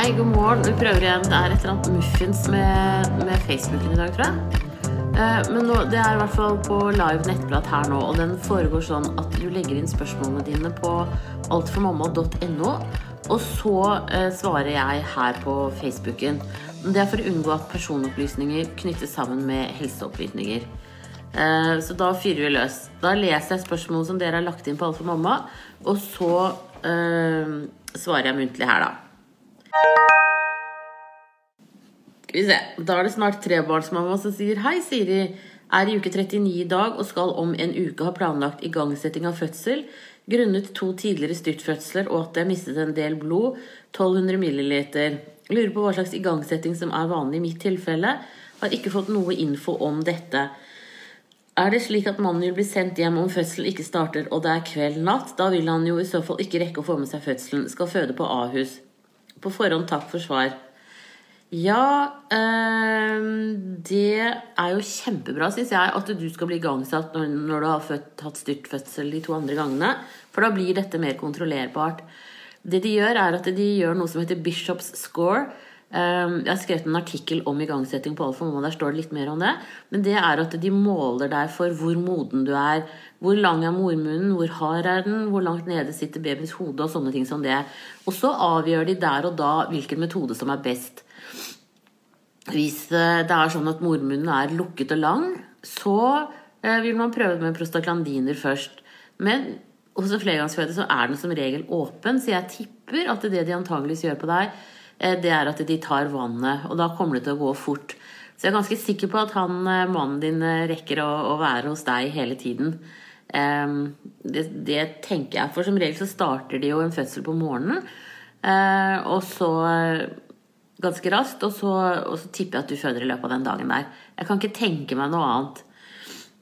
Hei, god morgen. Vi prøver igjen. Det er et eller annet muffins med, med Facebooken i dag, tror jeg. Eh, Men nå, det er i hvert fall på live nettprat her nå, og den foregår sånn at du legger inn spørsmålene dine på altformamma.no, og så eh, svarer jeg her på Facebooken. Det er for å unngå at personopplysninger knyttes sammen med helseopplysninger. Eh, Så da fyrer vi løs. Da leser jeg spørsmål som dere har lagt inn på Alt for mamma, og så eh, svarer jeg muntlig her, da. Skal vi se. Da er det snart trebarnsmamma som sier Hei, Siri. Er i uke 39 i dag og skal om en uke ha planlagt igangsetting av fødsel grunnet to tidligere styrtfødsler og at jeg mistet en del blod, 1200 milliliter. Lurer på hva slags igangsetting som er vanlig i mitt tilfelle. Har ikke fått noe info om dette. Er det slik at mannen vil bli sendt hjem om fødselen ikke starter og det er kveld-natt? Da vil han jo i så fall ikke rekke å få med seg fødselen. Skal føde på Ahus. På forhånd takk for svar. Ja, øh, det er jo kjempebra, syns jeg, at du skal bli igangsatt når, når du har født, hatt styrtfødsel de to andre gangene. For da blir dette mer kontrollerbart. Det de gjør, er at de gjør noe som heter Bishops score. Eh, jeg har skrevet en artikkel om igangsetting på Alfa Mamma, der står det litt mer om det. Men det er at de måler deg for hvor moden du er. Hvor lang er mormunnen, hvor hard er den, hvor langt nede sitter babyens hode og sånne ting som det. Og så avgjør de der og da hvilken metode som er best. Hvis eh, det er sånn at mormunnen er lukket og lang, så eh, vil man prøve med prostaglandiner først. Men hos en flergangsføde så er den som regel åpen, så jeg tipper at det de antageligvis gjør på deg, eh, det er at de tar vannet, og da kommer det til å gå fort. Så jeg er ganske sikker på at han, mannen din rekker å, å være hos deg hele tiden. Um, det, det, tenker jeg, for som regel så starter de jo en fødsel på morgenen. Uh, og så ganske raskt, og så, og så, tipper jeg at du føder i løpet av den dagen der. Jeg kan ikke tenke meg noe annet.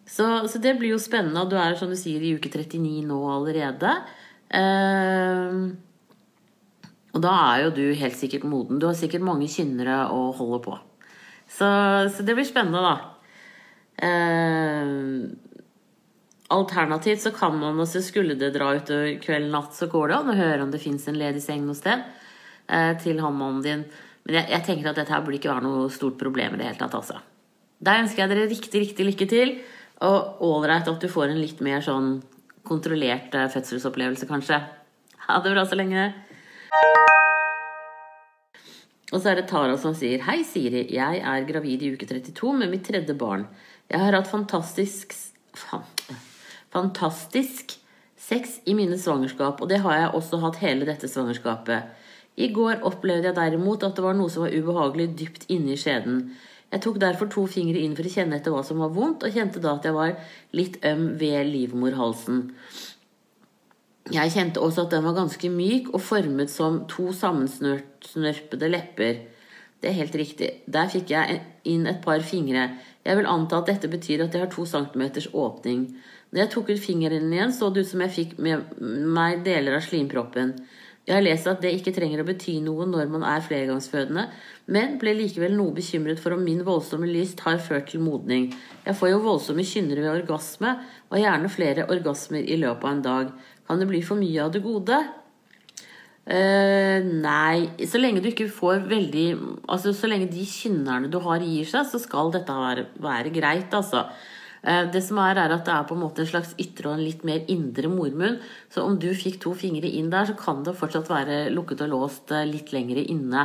Så, så det blir jo spennende, og du er som du sier i uke 39 nå allerede. Uh, og da er jo du helt sikkert moden. Du har sikkert mange kynnere å holde på. Så, så det blir spennende, da. Uh, Alternativt så kan man også, skulle det dra utover kveld natt, så går det an å høre om det fins en ledig seng noe sted eh, til han mannen din. Men jeg, jeg, tenker at dette her burde ikke være noe stort problem i det hele tatt, altså. Der ønsker jeg dere riktig, riktig lykke til. Og ålreit at du får en litt mer sånn kontrollert eh, fødselsopplevelse, kanskje. Ha det bra så lenge. Og så er det Tara som sier Hei, Siri. Jeg er gravid i uke 32 med mitt tredje barn. Jeg har hatt fantastisk fantastisk sex i mine svangerskap, og det har jeg også hatt hele dette svangerskapet. I går opplevde jeg derimot at det var noe som var ubehagelig dypt inne i skjeden. Jeg tok derfor to fingre inn for å kjenne etter hva som var vondt, og kjente da at jeg var litt øm ved livmorhalsen. Jeg kjente også at den var ganske myk og formet som to sammensnørpede lepper. Det er helt riktig. Der fikk jeg inn et par fingre. Jeg vil anta at dette betyr at jeg har to centimeters åpning. Når jeg tok ut fingeren igjen, så det ut som jeg fikk med meg deler av slimproppen. Jeg har lest at det ikke trenger å bety noe når man er flergangsfødende, men ble likevel noe bekymret for om min voldsomme lyst har ført til modning. Jeg får jo voldsomme kynnere ved orgasme, og gjerne flere orgasmer i løpet av en dag. Kan det bli for mye av det gode? Uh, nei, så lenge du ikke får veldig Altså så lenge de kynnerne du har, gir seg, så skal dette være, være greit, altså. Det som er, er at det er på en måte en slags ytre og en litt mer indre mormunn. Så om du fikk to fingre inn der, så kan det fortsatt være lukket og låst litt lengre inne.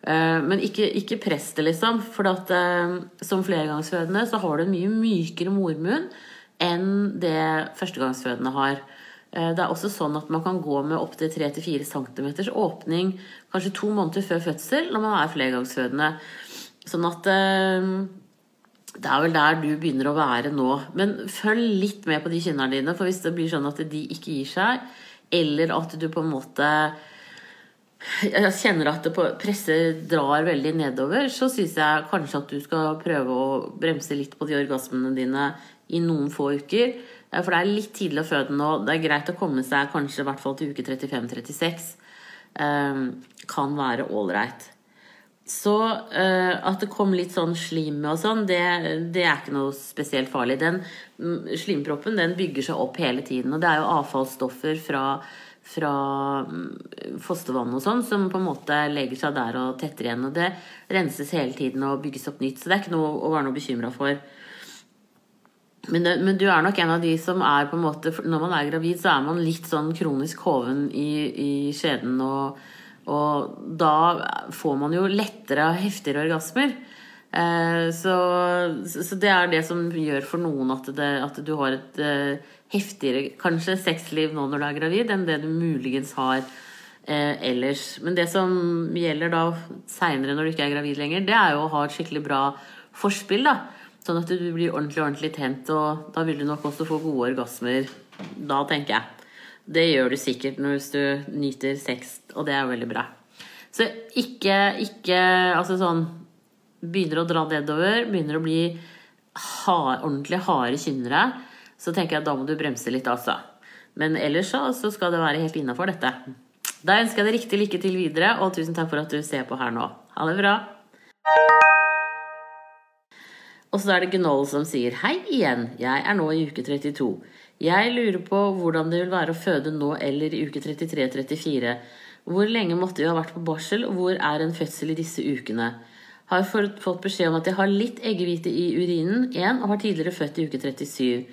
Men ikke, ikke press det, liksom. For at som flergangsfødende så har du en mye mykere mormunn enn det førstegangsfødende har. Det er også sånn at man kan gå med opptil 3-4 cm åpning kanskje to måneder før fødsel når man er flergangsfødende. Sånn at det er vel der du begynner å være nå. Men følg litt med på de kynnerne dine. For hvis det blir sånn at de ikke gir seg, eller at du på en måte jeg kjenner at presset drar veldig nedover, så syns jeg kanskje at du skal prøve å bremse litt på de orgasmene dine i noen få uker. For det er litt tidlig å føde nå. Det er greit å komme seg kanskje i hvert fall til uke 35-36. Kan være ålreit. Så uh, at det kom litt sånn slim og sånn, det, det, er ikke noe spesielt farlig. Den slimproppen den bygger seg opp hele tiden. Og det er jo avfallsstoffer fra fra mm, fostervann og sånn, som på en måte legger seg der og tetter igjen. Og det renses hele tiden og bygges opp nytt, så det er ikke noe å være noe bekymra for. Men, det, men, du er nok en av de som er på en måte Når man er gravid, så er man litt sånn kronisk hoven i, i skjeden, og, og, da får man jo lettere heftigere orgasmer. Eh, så, så, det er det som gjør for noen at, det, at du har et eh, heftigere kanskje sexliv nå når du er gravid, enn det du muligens har eh, ellers. Men det som gjelder da seinere når du ikke er gravid lenger, det er jo å ha et skikkelig bra forspill. da Sånn at du blir ordentlig ordentlig tent, og da vil du nok også få gode orgasmer. Da, tenker jeg. Det gjør du sikkert hvis du nyter sex, og det er veldig bra. Så ikke, ikke Altså sånn Begynner å dra nedover, begynner å bli hard, ordentlig harde kynnere så tenker jeg at da må du bremse litt, altså. Men ellers så, skal det være helt innafor dette. Da ønsker jeg deg riktig lykke til videre, og tusen takk for at du ser på her nå. Ha det bra. Og så er det Gnoll som sier Hei igjen, jeg er nå i uke 32. Jeg lurer på hvordan det vil være å føde nå eller i uke 33-34. Hvor lenge måtte vi ha vært på barsel, og hvor er en fødsel i disse ukene? Har fått beskjed om at jeg har litt eggehvite i urinen, én, og har tidligere født i uke 37.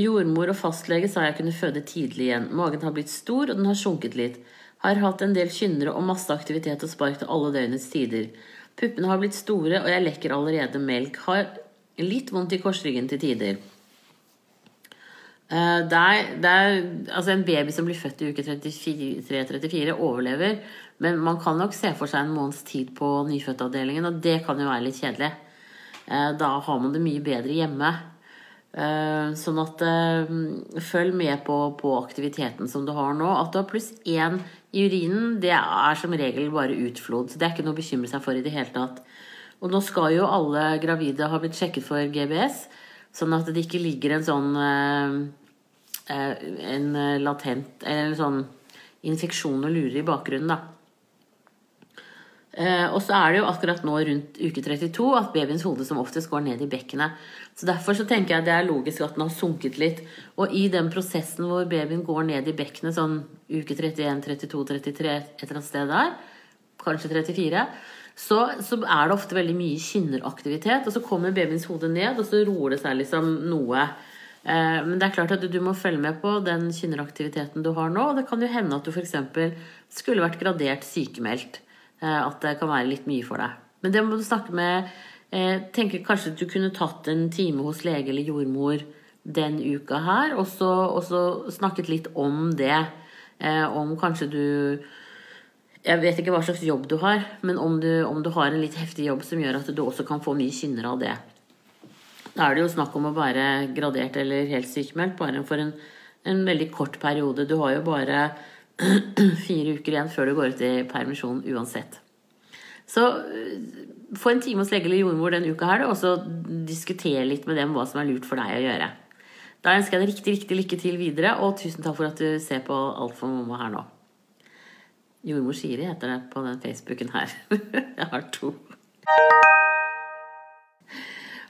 Jordmor og fastlege sa jeg kunne føde tidlig igjen. Magen har blitt stor, og den har sunket litt. Har hatt en del kynnere og masse aktivitet og spark til alle døgnets tider. Puppene har blitt store, og jeg lekker allerede melk. Har litt vondt i korsryggen til tider. Eh, det er, det er, altså En baby som blir født i uke 33-34, overlever. Men man kan nok se for seg en måneds tid på nyfødtavdelingen, og det kan jo være litt kjedelig. Eh, da har man det mye bedre hjemme. Eh, sånn at følg med på, på, aktiviteten som du har nå. At du har pluss én i urinen, det er som regel bare utflod. Så det er ikke noe å bekymre seg for i det hele tatt. Og nå skal jo alle gravide ha blitt sjekket for GBS, sånn at det ikke ligger en sånn En latent Eller sånn infeksjon og lurer i bakgrunnen, da. Eh, og så er det jo akkurat nå rundt uke 32 at babyens hode som oftest går ned i bekkenet. Så Derfor så tenker jeg det er logisk at den har sunket litt. Og i den prosessen hvor babyen går ned i bekkenet sånn uke 31, 32, 33, et eller annet sted der, kanskje 34, så, så er det ofte veldig mye kynneraktivitet. Og så kommer babyens hode ned, og så roer det seg liksom noe. Eh, men det er klart at du, må følge med på den kynneraktiviteten du har nå. Og det kan jo hende at du f.eks. skulle vært gradert sykemeldt. Eh, at det kan være litt mye for deg. Men det må du snakke med eh, tenker Kanskje du kunne tatt en time hos lege eller jordmor den uka her, og så, og så snakket litt om det. Om kanskje du Jeg vet ikke hva slags jobb du har, men om du, om du har en litt heftig jobb som gjør at du også kan få mye kynner av det. Da er det jo snakk om å være gradert eller helt sykemeldt bare for en, en veldig kort periode. Du har jo bare fire uker igjen før du går ut i permisjon uansett. Så eh, få en time hos lege eller jordmor den uka her, og så diskutere litt med dem hva som er lurt for deg å gjøre. Da ønsker jeg deg riktig, riktig lykke til videre, og tusen takk for at du ser på Alt for mamma her nå. Jordmor Siri heter det på den Facebooken her. jeg har to.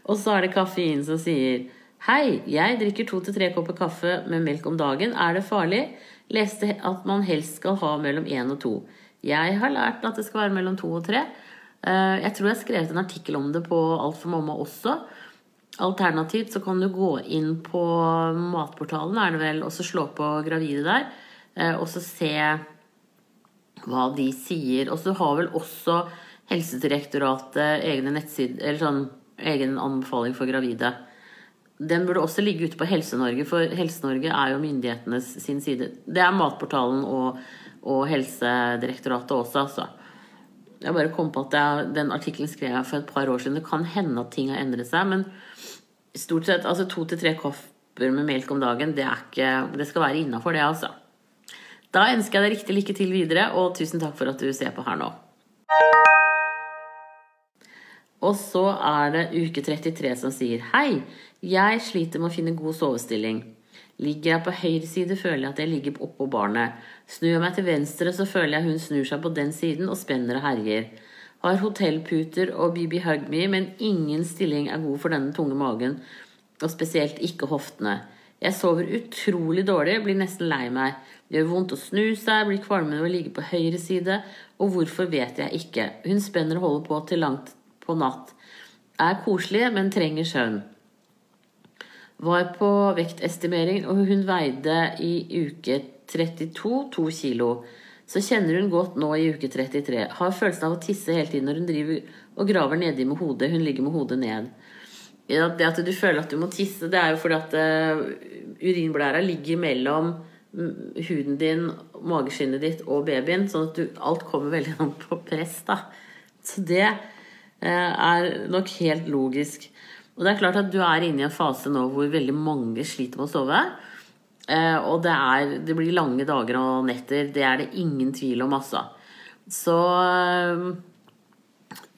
Og så er det kaffein som sier Hei, jeg drikker to til tre kopper kaffe med melk om dagen. Er det farlig? Leste at man helst skal ha mellom én og to. Jeg har lært at det skal være mellom to og tre. Eh, jeg tror jeg har skrevet en artikkel om det på Alt for mamma også. Alternativt så kan du gå inn på Matportalen, er det vel, og så slå på gravide der. Eh, og så se hva de sier. Og så har vel også Helsedirektoratet egne nettsider, eller sånn egen anbefaling for gravide den burde også ligge ute på Helse-Norge, for Helse-Norge er jo myndighetenes sin side. Det er Matportalen og, og Helsedirektoratet også, altså. Jeg bare kom på at jeg, den artikkelen skrev jeg for et par år siden. Det kan hende at ting har endret seg, men stort sett altså to til tre kopper med melk om dagen, det, ikke, det skal være innafor det, altså. Da ønsker jeg deg riktig lykke til videre, og tusen takk for at du ser på her nå. Og så er det uke 33 som sier Hei, jeg sliter med å finne god sovestilling. Ligger jeg på høyre side, føler jeg at jeg ligger oppå barnet. Snur jeg meg til venstre, så føler jeg hun snur seg på den siden og spenner og herjer. Har hotellputer og BB Hugme, men ingen stilling er god for denne tunge magen, og spesielt ikke hoftene. Jeg sover utrolig dårlig, blir nesten lei meg. Det gjør vondt å snu seg, blir kvalmende og ligge på høyre side, og hvorfor vet jeg ikke. Hun spenner og holder på til langt på natt. Er koselig, men trenger søvn. Var på vektestimering, og hun veide i uke 32 to kilo. Så kjenner hun godt nå i uke 33. Har følelsen av å tisse hele tiden når hun driver og graver nedi med hodet. Hun ligger med hodet ned. Det at du føler at du må tisse, det er jo fordi at uh, urinblæra ligger mellom mm, huden din, mageskinnet ditt og babyen, sånn at du, alt kommer veldig an på press. da. Så det er nok helt logisk. Og det er klart at du er inne i en fase nå hvor veldig mange sliter med å sove. Uh, og det, er, det blir lange dager og netter. Det er det ingen tvil om, altså. Så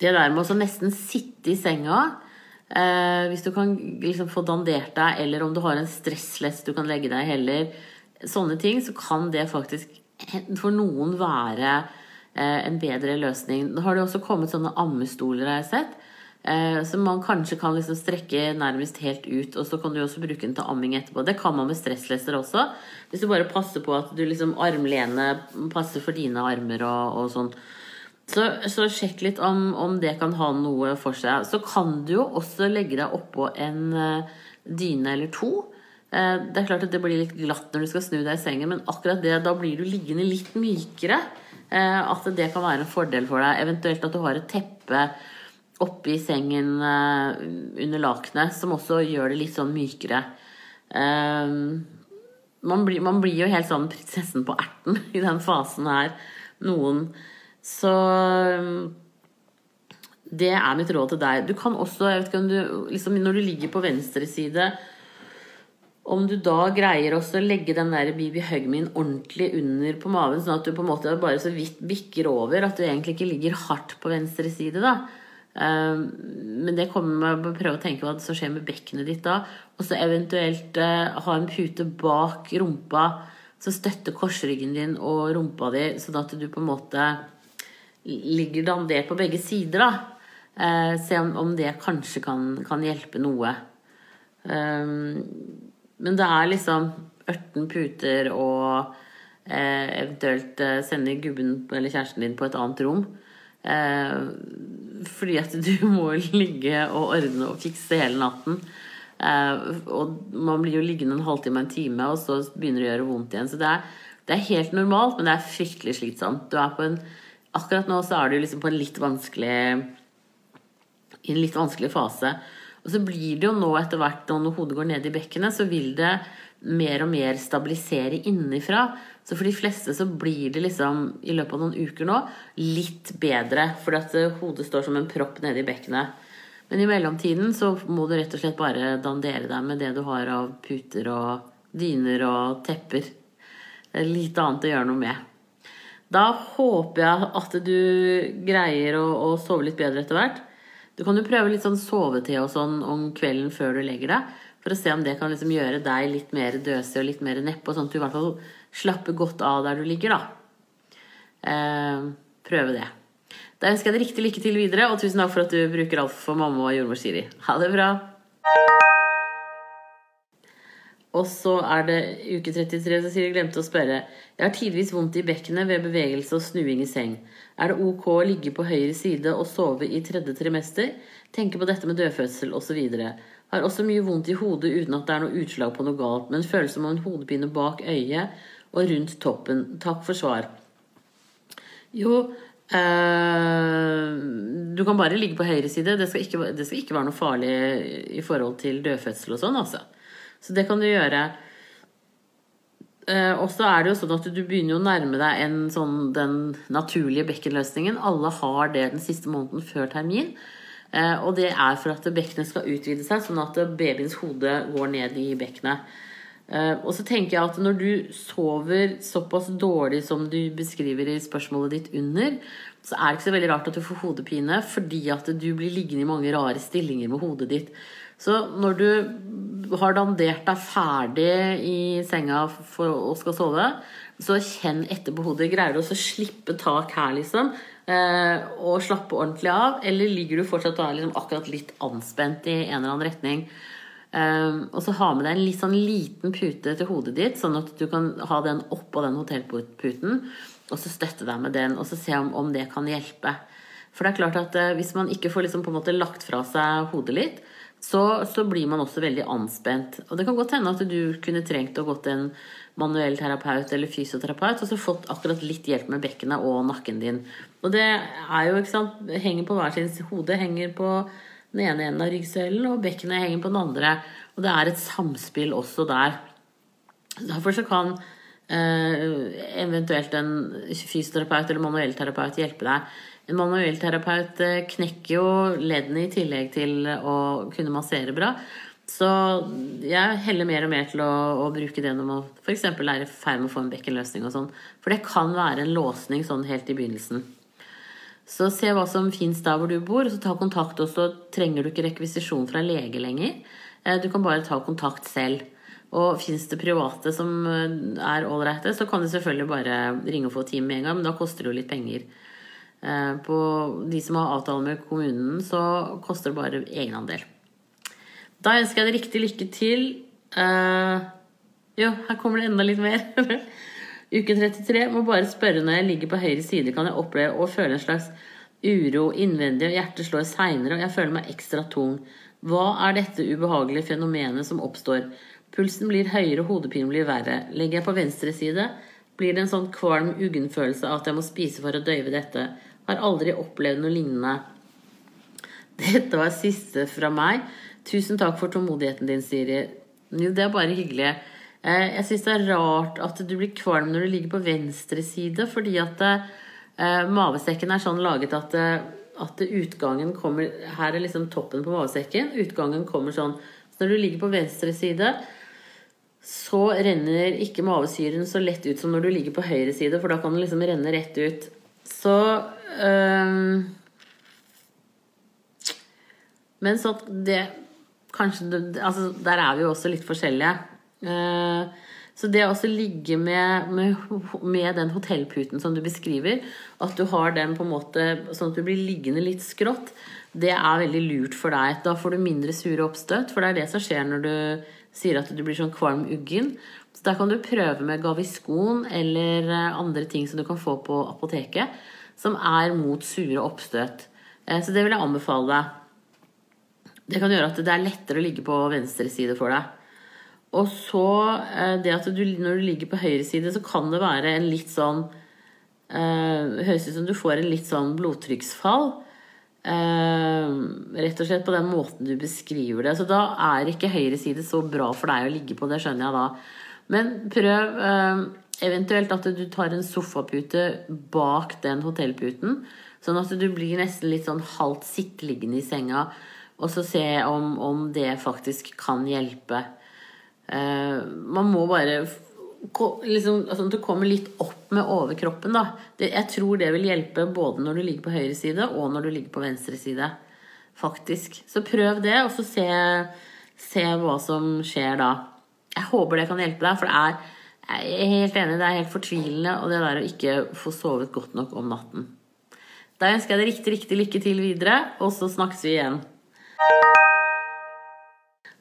det der med å nesten sitte i senga eh, Hvis du kan liksom få dandert deg, eller om du har en stresslest du kan legge deg heller, sånne ting, så kan det faktisk for noen være eh, en bedre løsning. Nå har det også kommet sånne ammestoler, har jeg sett. Eh, som man kanskje kan liksom strekke nærmest helt ut, og så kan du også bruke den til amming etterpå. Det kan man med stresslesser også. Hvis du bare passer på at du liksom armlene passer for dine armer og, og sånn. Så, så, sjekk litt om, om, det kan ha noe for seg. Så kan du jo også legge deg oppå en uh, dyne eller to. Det er klart at det blir litt glatt når du skal snu deg i sengen, men akkurat det, da blir du liggende litt mykere. Uh, at det kan være en fordel for deg. Eventuelt at du har et teppe oppi sengen under lakenet som også gjør det litt sånn mykere. Man blir, man, blir, jo helt sånn prinsessen på erten i den fasen her. Noen så det er mitt råd til deg. Du kan også, jeg vet ikke om du, liksom når du ligger på venstre side om du da greier også å legge den der Bibi Hugmin ordentlig under på maven, sånn at du på en måte bare så vidt bikker over, at du egentlig ikke ligger hardt på venstre side, da. Um, men det kommer med å prøve å tenke hva som skjer med bekkenet ditt da. Og så eventuelt uh, ha en pute bak rumpa som støtter korsryggen din og rumpa di, sånn at du på en måte ligger dandert på begge sider, da. Eh, se om, om, det kanskje kan, kan hjelpe noe. Men det er liksom 18 puter og eh, eventuelt eh, sende gubben eller kjæresten din på et annet rom. Eh, fordi at du må ligge og ordne og fikse hele natten. Eh, og man blir jo liggende en halvtime, en time, og så begynner det å gjøre vondt igjen. Så det er, det er helt normalt, men det er fryktelig slitsomt. Du er på en akkurat nå så er du liksom på en litt vanskelig i en litt vanskelig fase. Og så blir det jo nå etter hvert, når hodet går ned i bekkenet, så vil det mer og mer stabilisere innenfra. Så for de fleste så blir det liksom i løpet av noen uker nå litt bedre. Fordi at hodet står som en propp nede i bekkenet. Men i mellomtiden så må du rett og slett bare dandere deg med det du har av puter og dyner og tepper. Det er lite annet å gjøre noe med. Da håper jeg at du greier å, å sove litt bedre etter hvert. Du kan jo prøve litt sånn sovete og sånn om kvelden før du legger deg. For å se om det kan liksom gjøre deg litt mer døsig og litt mer nedpå, sånn at du i hvert fall slapper godt av der du ligger, da. Eh, prøve det. Da ønsker jeg deg riktig lykke til videre, og tusen takk for at du bruker alt for mamma og jordmor Siri. Ha det bra! Og så er det uke 33, så sier jeg glemte å spørre. Jeg har tidvis vondt i bekkenet ved bevegelse og snuing i seng. Er det ok å ligge på høyre side og sove i tredje trimester? Tenke på dette med dødfødsel osv. Har også mye vondt i hodet uten at det er noe utslag på noe galt, men føles som en hodepine bak øyet og rundt toppen. Takk for svar. Jo, eh, du kan bare ligge på høyre side. Det skal, ikke, det skal ikke være noe farlig i forhold til dødfødsel og sånn, altså. Så det kan du gjøre. Eh, og så er det jo sånn at du begynner å nærme deg en sånn, den naturlige bekkenløsningen. Alle har det den siste måneden før termin. Eh, og det er for at bekkenet skal utvide seg, sånn at babyens hode går ned i bekkenet. Eh, og så tenker jeg at når du sover såpass dårlig som du beskriver i spørsmålet ditt under, så er det ikke så veldig rart at du får hodepine, fordi at du blir liggende i mange rare stillinger med hodet ditt. Så når du har dandert deg ferdig i senga for å skal sove, så kjenn etter på hodet. Greier du å slippe tak her, liksom? Eh, og slappe ordentlig av? Eller ligger du fortsatt og er liksom akkurat litt anspent i en eller annen retning? Um, og så ha med deg en litt sånn liten pute til hodet ditt, sånn at du kan ha den oppå den hotellputen. Og så støtte deg med den, og så se om, om det kan hjelpe. For det er klart at uh, hvis man ikke får liksom på en måte lagt fra seg hodet litt, så, så, blir man også veldig anspent. Og det kan godt hende at du kunne trengt å gå til en manuell terapeut eller fysioterapeut og så fått akkurat litt hjelp med bekkenet og nakken din. Og det er jo, ikke sant, henger på hver sin hode. Henger på den ene enden av ryggsøylen, og bekkenet henger på den andre. Og det er et samspill også der. Derfor så kan eh, eventuelt en fysioterapeut eller manuell terapeut hjelpe deg. En manuellterapeut eh, knekker jo leddene i tillegg til å kunne massere bra. Så jeg heller mer og mer til å, å bruke det når man f.eks. er i ferd med å få en bekkenløsning og sånn. For det kan være en låsning sånn helt i begynnelsen. Så se hva som fins der hvor du bor, og så ta kontakt. Og så trenger du ikke rekvisisjon fra lege lenger. Eh, du kan bare ta kontakt selv. Og fins det private som eh, er ålreite, så kan du selvfølgelig bare ringe og få time med en gang, men da koster det jo litt penger. Eh, på de som har avtale med kommunen, så koster det bare egenandel. Da ønsker jeg deg riktig lykke til. Uh, jo, her kommer det enda litt mer. Uke 33 må bare spørre når jeg ligger på høyre side, kan jeg oppleve å føle en slags uro innvendig, og hjertet slår seinere, og jeg føler meg ekstra tung. Hva er dette ubehagelige fenomenet som oppstår? Pulsen blir høyere, og hodepinen blir verre. Legger jeg på venstre side, blir det en sånn kvalm uggenfølelse av at jeg må spise for å døyve dette. Har aldri opplevd noe lignende. Dette var siste fra meg. Tusen takk for tålmodigheten din, Siri. Det er bare hyggelig. Eh, jeg syns det er rart at du blir kvalm når du ligger på venstre side, fordi at eh, mavesekken er sånn laget at, eh, at utgangen kommer Her er liksom toppen på mavesekken. Utgangen kommer sånn. Så når du ligger på venstre side, så renner ikke mavesyren så lett ut som når du ligger på høyre side, for da kan den liksom renne rett ut. Så um, Men så det kanskje altså, Der er vi jo også litt forskjellige. Uh, så det å også ligge med, med, med, den hotellputen som du beskriver, at du har den på en måte sånn at du blir liggende litt skrått, det er veldig lurt for deg. Da får du mindre sure oppstøt, for det er det som skjer når du sier at du blir sånn kvalm uggen. Så da kan du prøve med Gaviskon eller eh, andre ting som du kan få på apoteket, som er mot sure oppstøt. Uh, så det vil jeg anbefale deg. Det kan gjøre at det er lettere å ligge på venstre side for deg. Og så eh, det at du, når du ligger på høyre side, så kan det være en litt sånn eh, Høres ut som du får en litt sånn blodtrykksfall. Eh, rett og slett på den måten du beskriver det. Så da er ikke høyre side så bra for deg å ligge på, det skjønner jeg da. Men prøv eh, eventuelt at du tar en sofapute bak den hotellputen. Sånn at du blir nesten litt sånn halvt sitteliggende i senga og så se om, om det faktisk kan hjelpe. Eh, man må bare liksom, altså, Du kommer litt opp med overkroppen, da. Det, jeg tror det vil hjelpe både når du ligger på høyre side, og når du ligger på venstre side. Faktisk. Så prøv det, og så se, se hva som skjer da. Jeg håper det kan hjelpe deg, for det er jeg er helt enig, det er helt fortvilende og det der å ikke få sovet godt nok om natten. Da ønsker jeg deg riktig, riktig lykke til videre, og så snakkes vi igjen.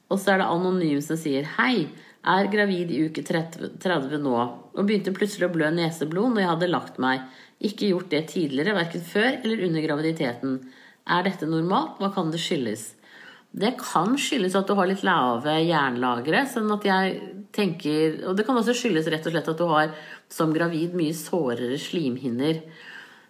Og så er det anonym som sier Hei, er gravid i uke 30 nå og begynte plutselig å blø neseblod når jeg hadde lagt meg. Ikke gjort det tidligere, verken før eller under graviditeten. Er dette normalt? Hva kan det skyldes? Det kan skyldes at du har litt lave jernlagre. sånn at jeg tenker, Og det kan også skyldes rett og slett at du har som gravid mye sårere slimhinner.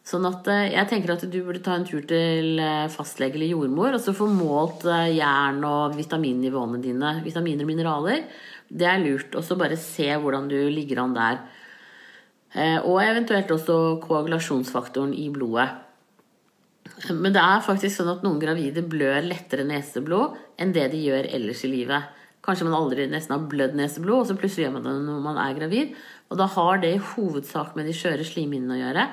Sånn at eh, jeg tenker at du burde ta en tur til eh, fastlege eller jordmor og så få målt eh, jern og vitaminnivåene dine, vitaminer og mineraler. Det er lurt. Og så bare se hvordan du ligger an der. Og eventuelt også koagulasjonsfaktoren i blodet. Men det er faktisk sånn at noen gravide blør lettere neseblod enn det de gjør ellers i livet. Kanskje man aldri nesten har blødd neseblod, og så plutselig gjør man det når man er gravid. Og da har det i hovedsak med de skjøre slimhinnene å gjøre.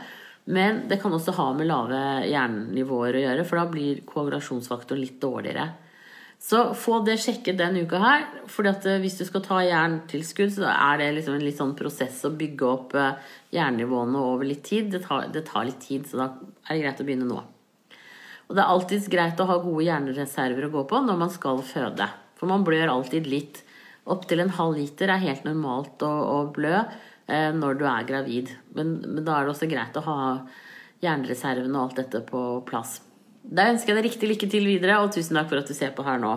Men det kan også ha med lave hjernenivåer å gjøre, for da blir koagulasjonsfaktoren litt dårligere. Så få det sjekket denne uka her. For eh, hvis du skal ta jerntilskudd, så er det liksom en litt sånn prosess å bygge opp eh, jernnivåene over litt tid. Det tar, det tar, litt tid, så da er det greit å begynne nå. Og det er alltids greit å ha gode hjernereserver å gå på når man skal føde. For man blør alltid litt. Opptil en halv liter er helt normalt å, å blø eh, når du er gravid. Men, men, da er det også greit å ha hjernereservene og alt dette på plass. Da ønsker jeg deg riktig lykke til videre, og tusen takk for at du ser på her nå.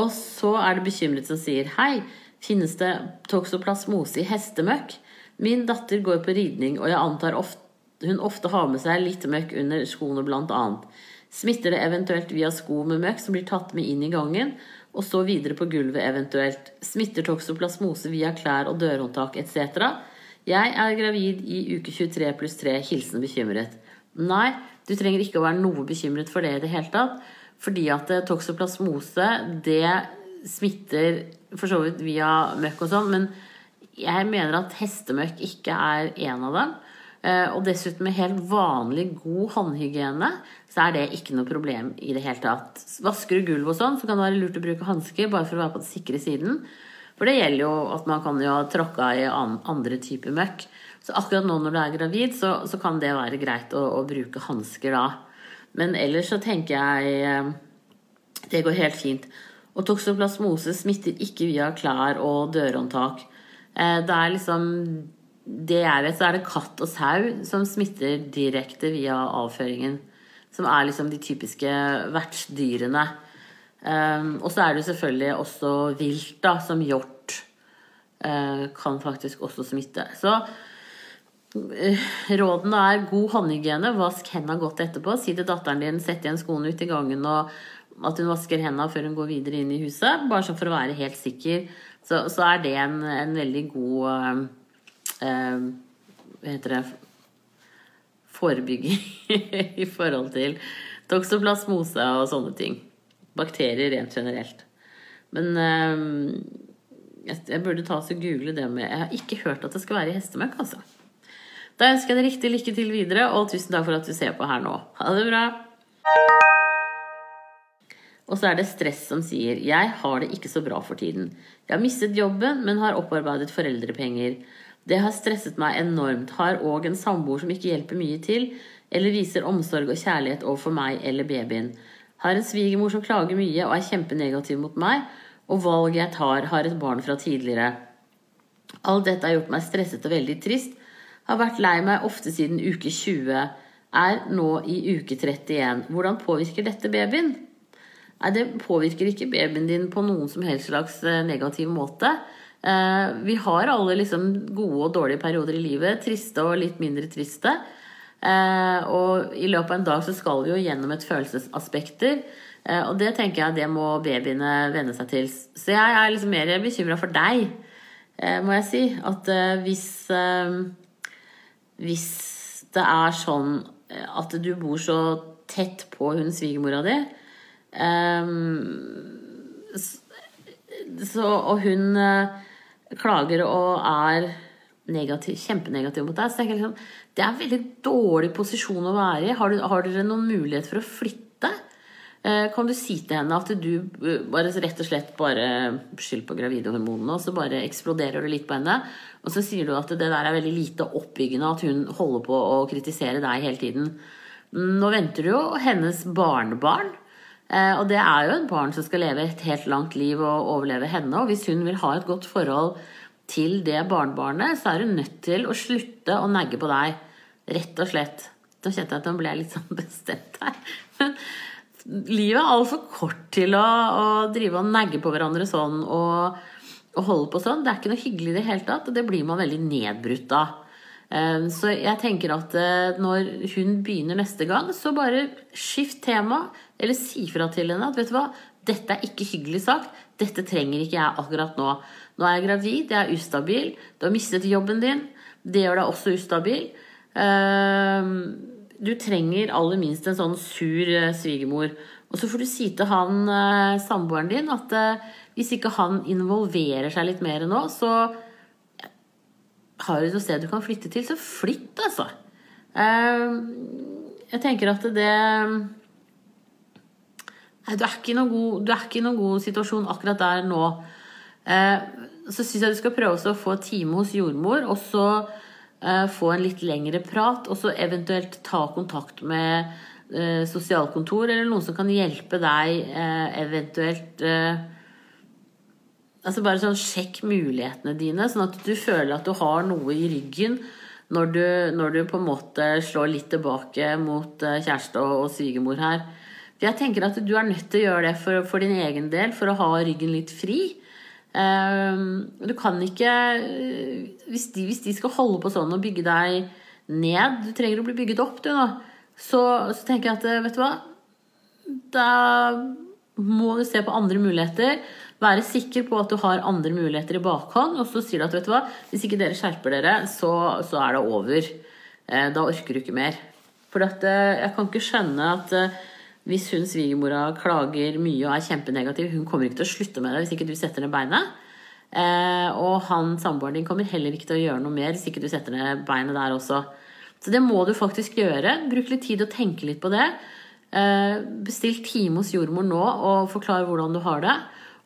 Og så er det bekymret som sier Hei, finnes det toksoplasmose i hestemøkk? Min datter går på ridning, og jeg antar ofte, hun ofte har med seg litt møkk under skoene annet. Smitter det eventuelt via sko med møkk som blir tatt med inn i gangen, og så videre på gulvet eventuelt? Smitter toksoplasmose via klær og dørhåndtak etc.? Jeg er gravid i uke 23 pluss 3. Hilsen bekymret. Nei, du trenger ikke å være noe bekymret for det i det hele tatt. Fordi at eh, toksoplasmose, det smitter for så vidt via møkk og sånn, men jeg mener at hestemøkk ikke er en av dem. Eh, og dessuten med helt vanlig, god håndhygiene, så er det ikke noe problem i det hele tatt. Vasker du gulv og sånn, så kan det være lurt å bruke hansker bare for å være på den sikre siden. For det gjelder jo at man kan jo ha tråkka i andre typer møkk. Så akkurat nå når du er gravid, så, så kan det være greit å, å bruke hansker da. Men ellers så tenker jeg eh, det går helt fint. Og toksoplasmose smitter ikke via klær og dørhåndtak. Eh, det er liksom Det jeg vet, så er det katt og sau som smitter direkte via avføringen. Som er liksom de typiske vertsdyrene. Um, og så er det selvfølgelig også vilt, da, som hjort. Kan faktisk også smitte. Så uh, rådene er god håndhygiene, vask hendene godt etterpå. Si til datteren din sett igjen skoene ut i gangen og at hun vasker hendene før hun går videre inn i huset. Bare sånn for å være helt sikker. Så, så er det en, en, veldig god uh, uh, Hva heter det Forebygging i forhold til toksoplasmose og sånne ting. Bakterier rent generelt. Men eh, jeg, jeg, burde ta og google det med Jeg har ikke hørt at det skal være i hestemøkk, altså. Da ønsker jeg deg riktig lykke til videre, og tusen takk for at du ser på her nå. Ha det bra! Og så er det stress som sier 'Jeg har det ikke så bra for tiden'. 'Jeg har mistet jobben, men har opparbeidet foreldrepenger'. Det har stresset meg enormt. Har òg en samboer som ikke hjelper mye til, eller viser omsorg og kjærlighet overfor meg eller babyen. Har en svigermor som klager mye og er kjempenegativ mot meg, og valget jeg tar, har et barn fra tidligere. Alt dette har gjort meg stresset og veldig trist, har vært lei meg ofte siden uke 20. Er nå i uke 31. Hvordan påvirker dette babyen? Nei, det påvirker ikke babyen din på noen som helst slags eh, negativ måte. Eh, vi har alle liksom gode og dårlige perioder i livet. Triste og litt mindre triste. Eh, og i løpet av en dag så skal vi jo gjennom et følelsesaspekter. Og det tenker jeg det må babyene venne seg til. Så jeg er liksom mer bekymra for deg, må jeg si. At hvis hvis det er sånn eh, at du bor så tett på hun svigermora di så, Og hun klager og er negativ, kjempenegativ mot deg, så tenker jeg liksom Det er en veldig dårlig posisjon å være i. Har, du, har dere noen mulighet for å flytte? Uh, kan du si til henne at du uh, bare rett og slett bare Skyld på gravidehormonene, og så bare eksploderer du litt på henne? Og så sier du at det der er veldig lite oppbyggende, at hun holder på å kritisere deg hele tiden. Nå venter du jo hennes barnebarn. Eh, og det er jo et barn som skal leve et helt langt liv og overleve henne. Og hvis hun vil ha et godt forhold til det barnebarnet, så er hun nødt til å slutte å negge på deg. Rett og slett. Da kjente jeg at hun ble litt sånn bestemt her. Livet er altfor kort til å, å drive og negge på hverandre sånn. og og holde på sånn. Det er ikke noe hyggelig i det hele tatt, og det blir man veldig nedbrutt av. Eh, så jeg tenker at eh, når hun begynner neste gang, så bare skift tema, eller si fra til henne at vet du hva, dette er ikke hyggelig sagt, dette trenger ikke jeg akkurat nå. Nå er jeg gravid, jeg er ustabil, du har mistet jobben din, det gjør deg også ustabil. Eh, du trenger aller minst en sånn sur svigermor. Og så får du si til han samboeren din at hvis ikke han involverer seg litt mer nå, så har du et sted du kan flytte til, så flytt, altså. Ehm, jeg tenker at det du er ikke i noen god, noen god situasjon akkurat der nå. Eh, så syns jeg du skal prøve å få time hos jordmor, og så eh, få en litt lengre prat, og så eventuelt ta kontakt med eh, sosialkontor eller noen som kan hjelpe deg eh, eventuelt eh, Altså bare sånn sjekk mulighetene dine, sånn at du føler at du har noe i ryggen når du, når du på en måte slår litt tilbake mot eh, kjæreste og, og svigermor her. For jeg tenker at du er nødt til å gjøre det for, for din egen del, for å ha ryggen litt fri. Um, du kan ikke hvis de, hvis de, skal holde på sånn og bygge deg ned Du trenger å bli bygget opp, du nå. Så, så tenker jeg at vet du hva Da må du se på andre muligheter. Være sikker på at du har andre muligheter i bakhånd. Og så sier du at vet du hva, hvis ikke dere skjerper dere, så, så er det over. Eh, da orker du ikke mer. For eh, jeg kan ikke skjønne at eh, hvis hun svigermora klager mye og er kjempenegativ, hun kommer ikke til å slutte med det hvis ikke du setter ned beinet. Eh, og han samboeren din kommer heller ikke til å gjøre noe mer hvis ikke du setter ned beinet der også. Så det må du faktisk gjøre. Bruk litt tid og tenke litt på det. Eh, bestill time hos jordmor nå og forklar hvordan du har det.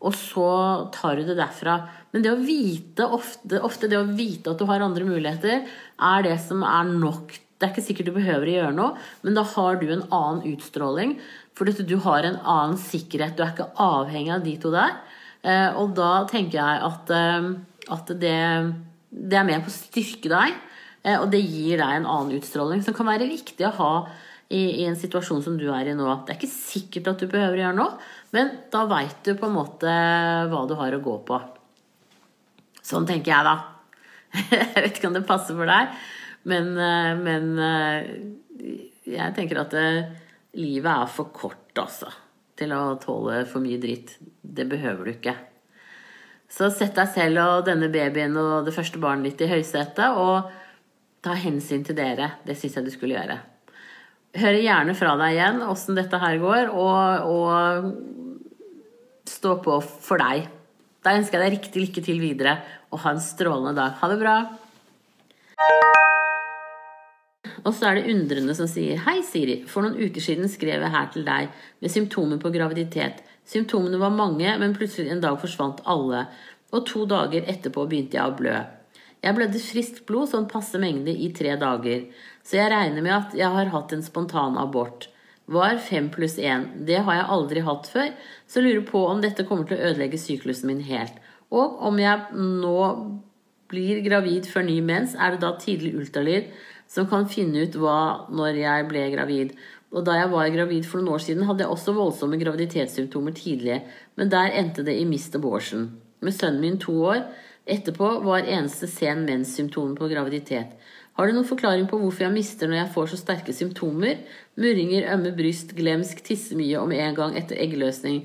Og så tar du det derfra. Men det å vite ofte, ofte det å vite at du har andre muligheter, er det som er nok. Det er ikke sikkert du behøver å gjøre noe, men da har du en annen utstråling. For du har en annen sikkerhet. Du er ikke avhengig av de to der. Eh, og da tenker jeg at, eh, at det, det, er med på å styrke deg. Eh, og det gir deg en annen utstråling som kan være viktig å ha i, i en situasjon som du er i nå. Det er ikke sikkert at du behøver å gjøre noe, men da veit du på en måte hva du har å gå på. Sånn tenker jeg, da. Jeg vet ikke om det passer for deg, men, eh, men eh, jeg tenker at eh, livet er for kort, altså, til å tåle for mye dritt. Det behøver du ikke. Så sett deg selv og denne babyen og det første barnet ditt i høysetet, og ta hensyn til dere. Det syns jeg du skulle gjøre. Hør gjerne fra deg igjen åssen dette her går, og, og stå på for deg. Da ønsker jeg deg riktig lykke til videre, og ha en strålende dag. Ha det bra! Og så er det undrende som sier Hei, Siri. For noen uker siden skrev jeg her til deg med symptomer på graviditet. Symptomene var mange, men plutselig en dag forsvant alle. Og to dager etterpå begynte jeg å blø. Jeg blødde friskt blod, sånn passe mengde, i tre dager. Så jeg regner med at jeg har hatt en spontan abort. Var fem pluss én. Det har jeg aldri hatt før, så lurer på om dette kommer til å ødelegge syklusen min helt. Og om jeg nå blir gravid før ny mens, er det da tidlig ultralyd som kan finne ut hva når jeg ble gravid. Og da jeg var gravid for noen år siden, hadde jeg også voldsomme graviditetssymptomer tidlig, men der endte det i mist abortion. Med sønnen min to år etterpå var eneste sen mens-symptomer på graviditet. Har du noen forklaring på hvorfor jeg mister når jeg får så sterke symptomer? Murringer, ømme bryst, glemsk, tisse mye om en gang etter eggløsning.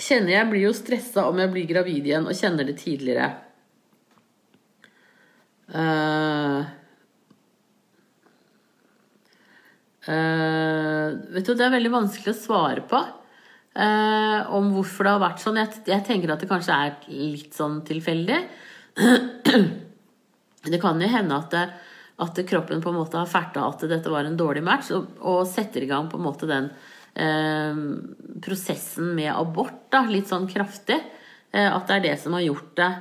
Kjenner jeg blir jo stressa om jeg blir gravid igjen, og kjenner det tidligere. Uh, uh, vet du, det er veldig vanskelig å svare på. Uh, om hvorfor det har vært sånn. Jeg, jeg, tenker at det kanskje er litt sånn tilfeldig. det kan jo hende at, det, at kroppen på en måte har ferta at dette var en dårlig match, og, og setter i gang på en måte den uh, prosessen med abort da, litt sånn kraftig. At det er det som har gjort det.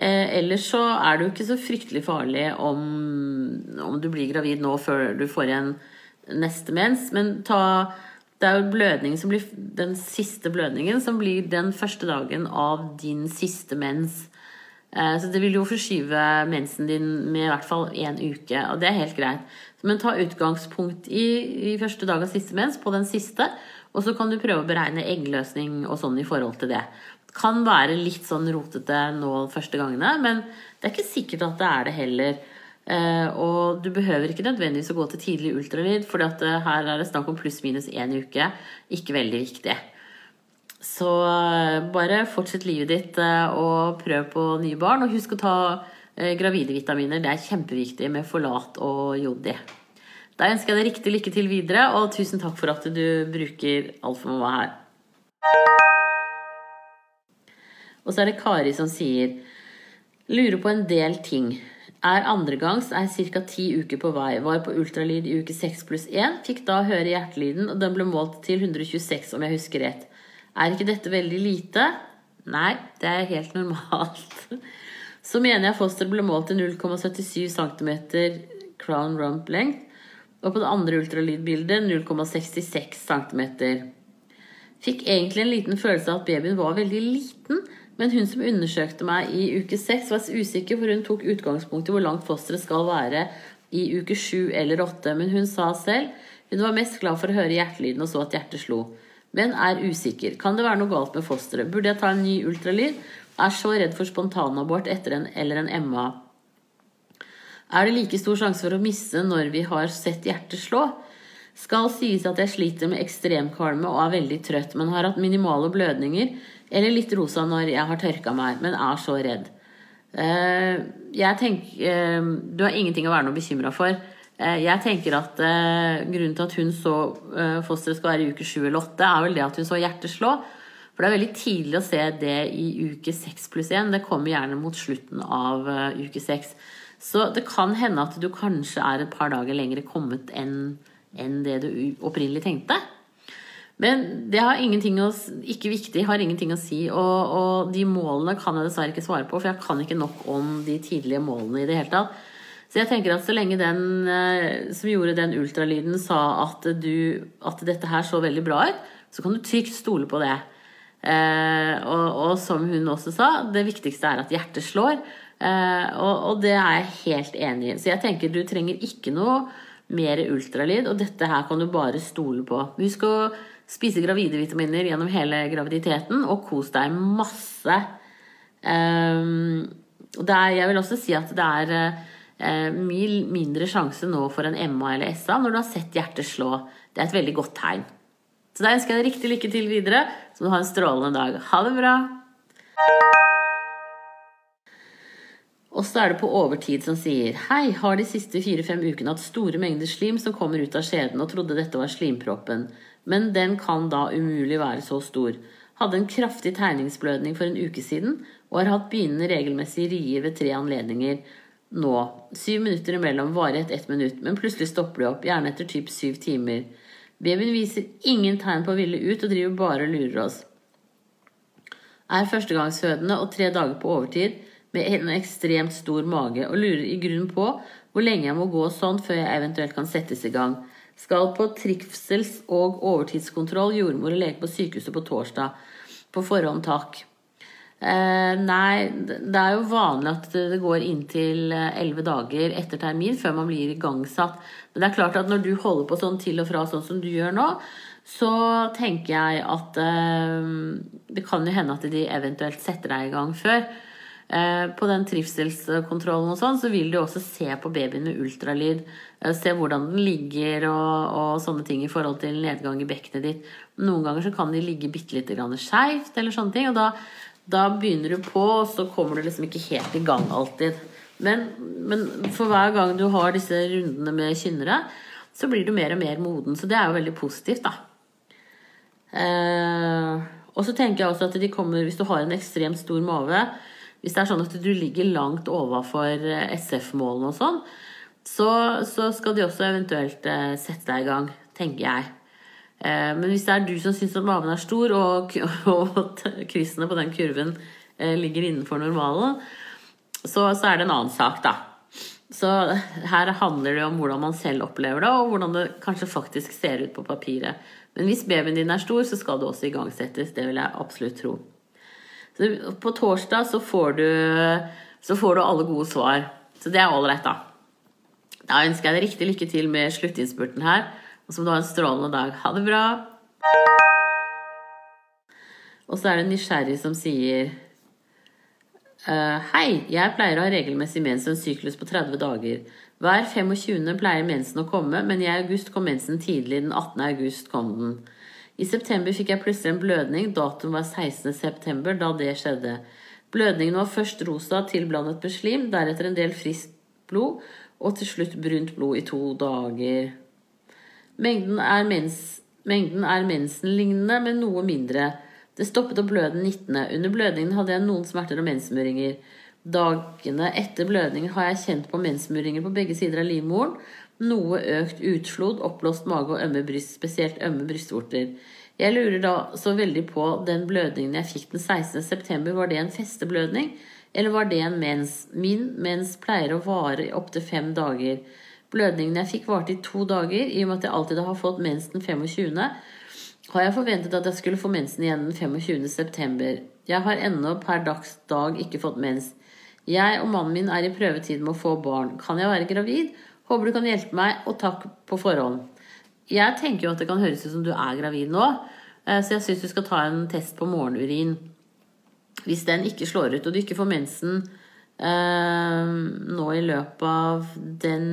Eh, ellers så er det jo ikke så fryktelig farlig om, om du blir gravid nå før du får igjen neste mens. Men ta, det er jo blødning som blir den siste blødningen som blir den første dagen av din siste mens. Så det vil jo forskyve mensen din med i hvert fall én uke, og det er helt greit. Men ta utgangspunkt i, i første dag av siste mens, på den siste. Og så kan du prøve å beregne eggløsning og sånn i forhold til det. Det kan være litt sånn rotete nå første gangene, men det er ikke sikkert at det er det heller. Eh, og du behøver ikke nødvendigvis å gå til tidlig ultralyd, for eh, her er det snakk om pluss-minus én uke. Ikke veldig viktig. Så eh, bare fortsett livet ditt og prøv på nye barn. Og husk å ta gravide vitaminer. Det er kjempeviktig med Forlat og Jodi. Da ønsker jeg deg riktig lykke til videre, og tusen takk for at du bruker Alfa Mamma her. Og så er det Kari som sier Lurer på en del ting. Er andregangs, er ca. ti uker på vei. Var på ultralyd i uke 6 pluss 1. Fikk da høre hjertelyden, og den ble målt til 126, om jeg husker rett. Er ikke dette veldig lite? Nei, det er helt normalt. Så mener jeg fosteret ble målt til 0,77 cm crown rump length. Og på det andre ultralydbildet 0,66 cm. Fikk egentlig en liten følelse av at babyen var veldig liten, men hun som undersøkte meg i uke 6 var usikker, for hun tok utgangspunkt i hvor langt fosteret skal være i uke 7 eller 8. Men hun sa selv hun var mest glad for å høre hjertelyden og så at hjertet slo. Men er usikker. Kan det være noe galt med fosteret? Burde jeg ta en ny ultralyd? Er så redd for spontanabort etter en eller en MA. Er det like stor sjanse for å miste når vi har sett hjertet slå? Skal sies at jeg sliter med ekstremkvalme og er veldig trøtt, men har hatt minimale blødninger eller litt rosa når jeg har tørka meg, men er så redd. Eh, jeg tenker eh, Du har ingenting å være noe bekymra for. Eh, jeg tenker at grunnen til at hun så fosteret skal være i uke 7 eller 8, er vel det at hun så hjertet slå. For det er veldig tidlig å se det i uke 6 pluss 1. Det kommer gjerne mot slutten av uke 6. Så det kan hende at du kanskje er et par dager lenger kommet enn enn det du opprinnelig tenkte. Men det har ingenting å, ikke viktig, har ingenting å si. Og, og, de målene kan jeg dessverre ikke svare på, for jeg kan ikke nok om de tidlige målene i det hele tatt. Så jeg tenker at så lenge den eh, som gjorde den ultralyden sa at, du, at dette her så veldig bra ut, så kan du trygt stole på det. Eh, og, og, som hun også sa, det viktigste er at hjertet slår. Eh, og, og, det er jeg helt enig i. Så jeg tenker du trenger ikke noe mer ultralyd, og dette her kan du bare stole på. Husk å Spise gravide vitaminer gjennom hele graviditeten, og kos deg masse. Um, er, jeg vil også si at det er uh, mye mindre sjanse nå for en MA eller SA når du har sett hjertet slå. Det er et veldig godt tegn. Så da ønsker jeg deg riktig lykke til videre, så du har en strålende dag. Ha det bra! Og så er det på overtid som sier Hei, har de siste fire-fem ukene hatt store mengder slim som kommer ut av skjeden, og trodde dette var slimproppen men den kan da umulig være så stor. Hadde en kraftig tegningsblødning for en uke siden og har hatt begynnende regelmessig rier ved tre anledninger nå. Syv minutter imellom, varighet ett minutt, men plutselig stopper det opp, gjerne etter typ syv timer. Babyen viser ingen tegn på å ville ut og driver bare og lurer oss. Er førstegangsfødende og tre dager på overtid med en ekstremt stor mage og lurer i grunnen på hvor lenge jeg må gå sånn før jeg eventuelt kan settes i gang. Skal på trivsels- og overtidskontroll, jordmor og lege på sykehuset på torsdag. På forhånd, takk. Eh, nei, det er jo vanlig at det går inntil eh, elleve dager etter termin før man blir igangsatt. Men det er klart at når du holder på sånn til og fra sånn som du gjør nå, så tenker jeg at eh, det kan jo hende at de eventuelt setter deg i gang før. Eh, på den trivselskontrollen og sånn, så vil du også se på babyen med ultralyd. Eh, se hvordan den ligger og, og, sånne ting i forhold til nedgang i bekkenet ditt. Noen ganger så kan de ligge bitte lite grann skeivt eller sånne ting. Og da, da, begynner du på, og så kommer du liksom ikke helt i gang alltid. Men, men for hver gang du har disse rundene med kynnere, så blir du mer og mer moden. Så det er jo veldig positivt, da. Eh, og så tenker jeg også at de kommer, hvis du har en ekstremt stor mage hvis det er sånn at du ligger langt overfor eh, SF-målene og sånn, så, så, skal de også eventuelt eh, sette deg i gang, tenker jeg. Eh, men hvis det er du som syns at maven er stor, og, og kryssene på den kurven ligger innenfor normalen, så, så, er det en annen sak, da. Så her handler det om hvordan man selv opplever det, og hvordan det kanskje faktisk ser ut på papiret. Men hvis babyen din er stor, så skal det også igangsettes. Det vil jeg absolutt tro. Så på torsdag så får du, så får du alle gode svar. Så det er ålreit, da. Da ønsker jeg deg riktig lykke til med sluttinnspurten her. Og så må du ha en strålende dag. Ha det bra. Og så er det en nysgjerrig som sier Uh, hei, jeg pleier å ha regelmessig mens en syklus på 30 dager. Hver 25. pleier mensen å komme, men i august kom mensen tidlig. Den 18. august kom den. I september fikk jeg plutselig en blødning. Datoen var 16. september da det skjedde. Blødningen var først rosa tilblandet med slim, deretter en del friskt blod, og til slutt brunt blod i to dager. Mengden er, mens, mengden er mensenlignende, men noe mindre. Det stoppet å bløde den 19. Under blødningen hadde jeg noen smerter og mensmuringer. Dagene etter blødningen har jeg kjent på mensmuringer på begge sider av livmoren, noe økt utflod, oppblåst mage og ømme bryst, spesielt ømme brystvorter. Jeg lurer da så veldig på den blødningen jeg fikk den 16. september. Var det en festeblødning, eller var det en mens? Min mens pleier å vare i opptil fem dager. Blødningen jeg fikk, varte i to dager. I og med at jeg alltid har fått mens den 25., har jeg forventet at jeg skulle få mensen igjen den 25. september. Jeg har ennå per dags dag ikke fått mens. Jeg og mannen min er i prøvetid med å få barn. Kan jeg være gravid? Håper du kan hjelpe meg, og takk på forhånd. Jeg tenker jo at det kan høres ut som du er gravid nå, eh, så jeg syns du skal ta en test på morgenurin. Hvis den ikke slår ut, og du ikke får mensen eh, nå i løpet av den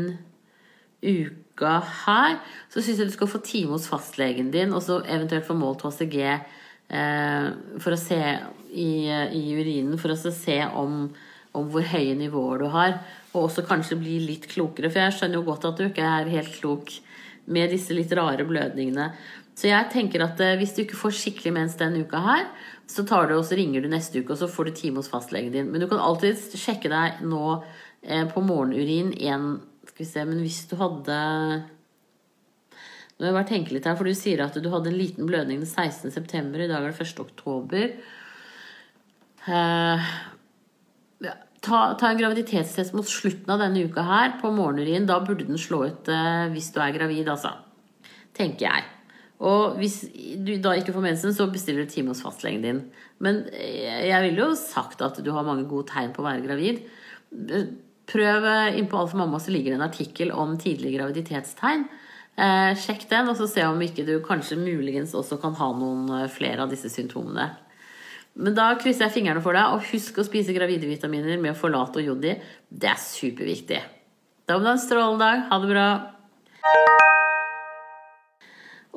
uka her, så syns jeg du skal få time hos fastlegen din, og så eventuelt få målt HCG eh, for å se i, i, urinen, for å se om, om hvor høye nivåer du har og også kanskje bli litt klokere. For jeg skjønner jo godt at du ikke er helt klok med disse litt rare blødningene. Så jeg tenker at eh, hvis du ikke får skikkelig mens denne uka her, så tar du og så ringer du neste uke, og så får du time hos fastlegen din. Men du kan alltid sjekke deg nå eh, på morgenurin en Skal vi se, men hvis du hadde Nå har jeg bare tenke litt her, for du sier at du hadde en liten blødning den 16.9. I dag er det 1. oktober. Uh, ja, ta, ta, en graviditetstest mot slutten av denne uka her på morgenurin. Da burde den slå ut eh, hvis du er gravid, altså. Tenker jeg. Og hvis du da ikke får mensen, så bestiller du time hos fastlegen din. Men eh, jeg ville jo sagt at du har mange gode tegn på å være gravid. Prøv innpå inn på Alfa Mamma, så ligger det en artikkel om tidlige graviditetstegn. Eh, sjekk den, og så se om ikke du kanskje muligens også kan ha noen eh, flere av disse symptomene. Men da krysser jeg fingrene for deg, og husk å spise gravide vitaminer med forlate og jodi. Det er superviktig. Da må du ha en strålende dag. Ha det bra.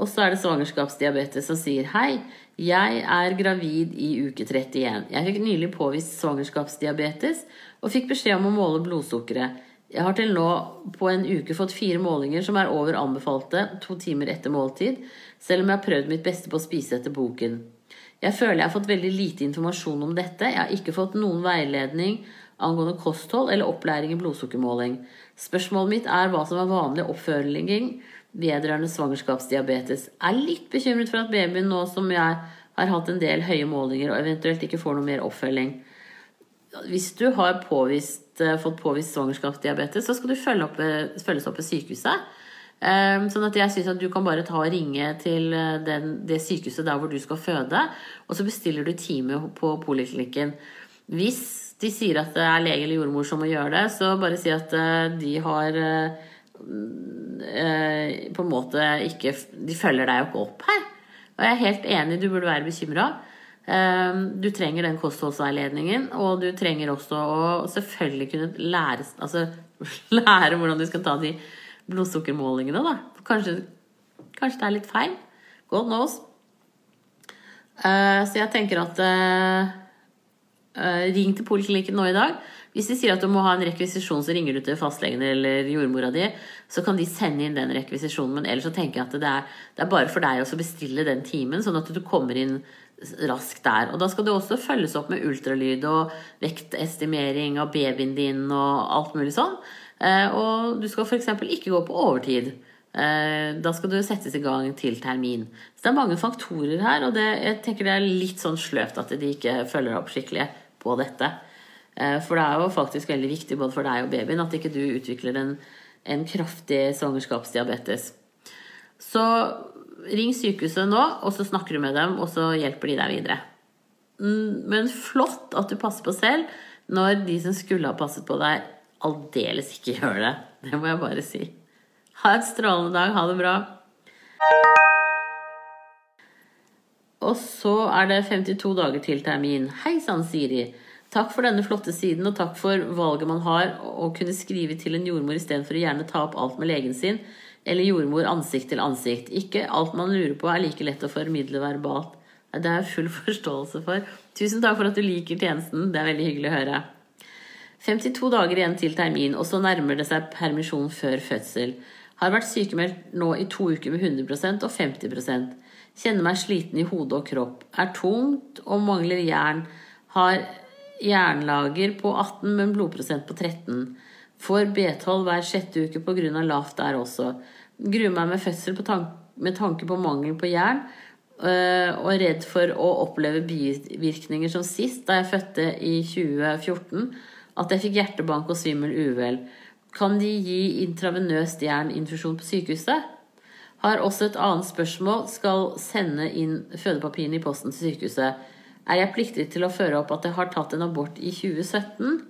Og så er det svangerskapsdiabetes som sier hei. Jeg er gravid i uke 31. Jeg fikk nylig påvist svangerskapsdiabetes og fikk beskjed om å måle blodsukkeret. Jeg har til nå på en uke fått fire målinger som er over anbefalte to timer etter måltid, selv om jeg har prøvd mitt beste på å spise etter boken. Jeg føler jeg har fått veldig lite informasjon om dette. Jeg har ikke fått noen veiledning angående kosthold eller opplæring i blodsukkermåling. Spørsmålet mitt er hva som er vanlig oppfølging vedrørende svangerskapsdiabetes. Jeg er litt bekymret for at babyen nå som jeg har hatt en del høye målinger og eventuelt ikke får noe mer oppfølging. Hvis du har påvist, eh, fått påvist svangerskapsdiabetes, så skal du følge opp, følges opp ved sykehuset. Ehm, sånn at jeg syns at du kan bare ta og ringe til eh, den, det sykehuset der hvor du skal føde, og så bestiller du time på poliklinikken. Hvis de sier at det er lege eller jordmor som må gjøre det, så bare si at eh, de har eh, på en måte ikke De følger deg jo ikke opp her. Og jeg er helt enig, du burde være bekymra. Ehm, du trenger den kostholdsveiledningen, og du trenger også å selvfølgelig kunne lære, altså, lære hvordan du skal ta de blodsukkermålingene, da. Kanskje, kanskje, det er litt feil. God knows. Uh, så jeg tenker at uh, uh, Ring til poliklinikken nå i dag. Hvis de sier at du må ha en rekvisisjon, så ringer du til fastlegen eller jordmora di. Så kan de sende inn den rekvisisjonen. Men ellers så tenker jeg at det er, det er bare for deg å bestille den timen, sånn at du kommer inn raskt der. Og da skal det også følges opp med ultralyd og vektestimering av babyen din og alt mulig sånn. Eh, og du skal f.eks. ikke gå på overtid. Eh, da skal du settes i gang til termin. Så det er mange faktorer her, og det, jeg tenker det er litt sånn sløvt at de ikke følger opp skikkelig på dette. Eh, for det er jo faktisk veldig viktig både for deg og babyen at ikke du utvikler en, en kraftig svangerskapsdiabetes. Så ring sykehuset nå, og så snakker du med dem, og så hjelper de deg videre. Mm, men flott at du passer på selv når de som skulle ha passet på deg, aldeles ikke gjør det. Det må jeg bare si. Ha en strålende dag. Ha det bra. Og så er det 52 dager til termin. Hei sann, Siri. Takk for denne flotte siden, og takk for valget man har å kunne skrive til en jordmor istedenfor å gjerne ta opp alt med legen sin, eller jordmor ansikt til ansikt. Ikke alt man lurer på er like lett å formidle verbalt. Det er full forståelse for. Tusen takk for at du liker tjenesten. Det er veldig hyggelig å høre. 52 dager igjen til termin, og så nærmer det seg permisjon før fødsel. Har vært sykemeldt nå i to uker med 100% og 50% Kjenner meg sliten i hode og kropp. Er tungt og mangler jern. Har jernlager på 18, men blodprosent på 13. Får B12 hver sjette uke pga. lavt der også. Gruer meg med fødsel med tanke på mangel på jern. Øh, og redd for å oppleve bivirkninger som sist, da jeg fødte i 2014 at jeg fikk hjertebank og svimmel uvel. Kan de gi intravenøst jerninfusjon på sykehuset? Har også et annet spørsmål. Skal sende inn fødepapirene i posten til sykehuset. Er jeg pliktig til å føre opp at jeg har tatt en abort i 2017?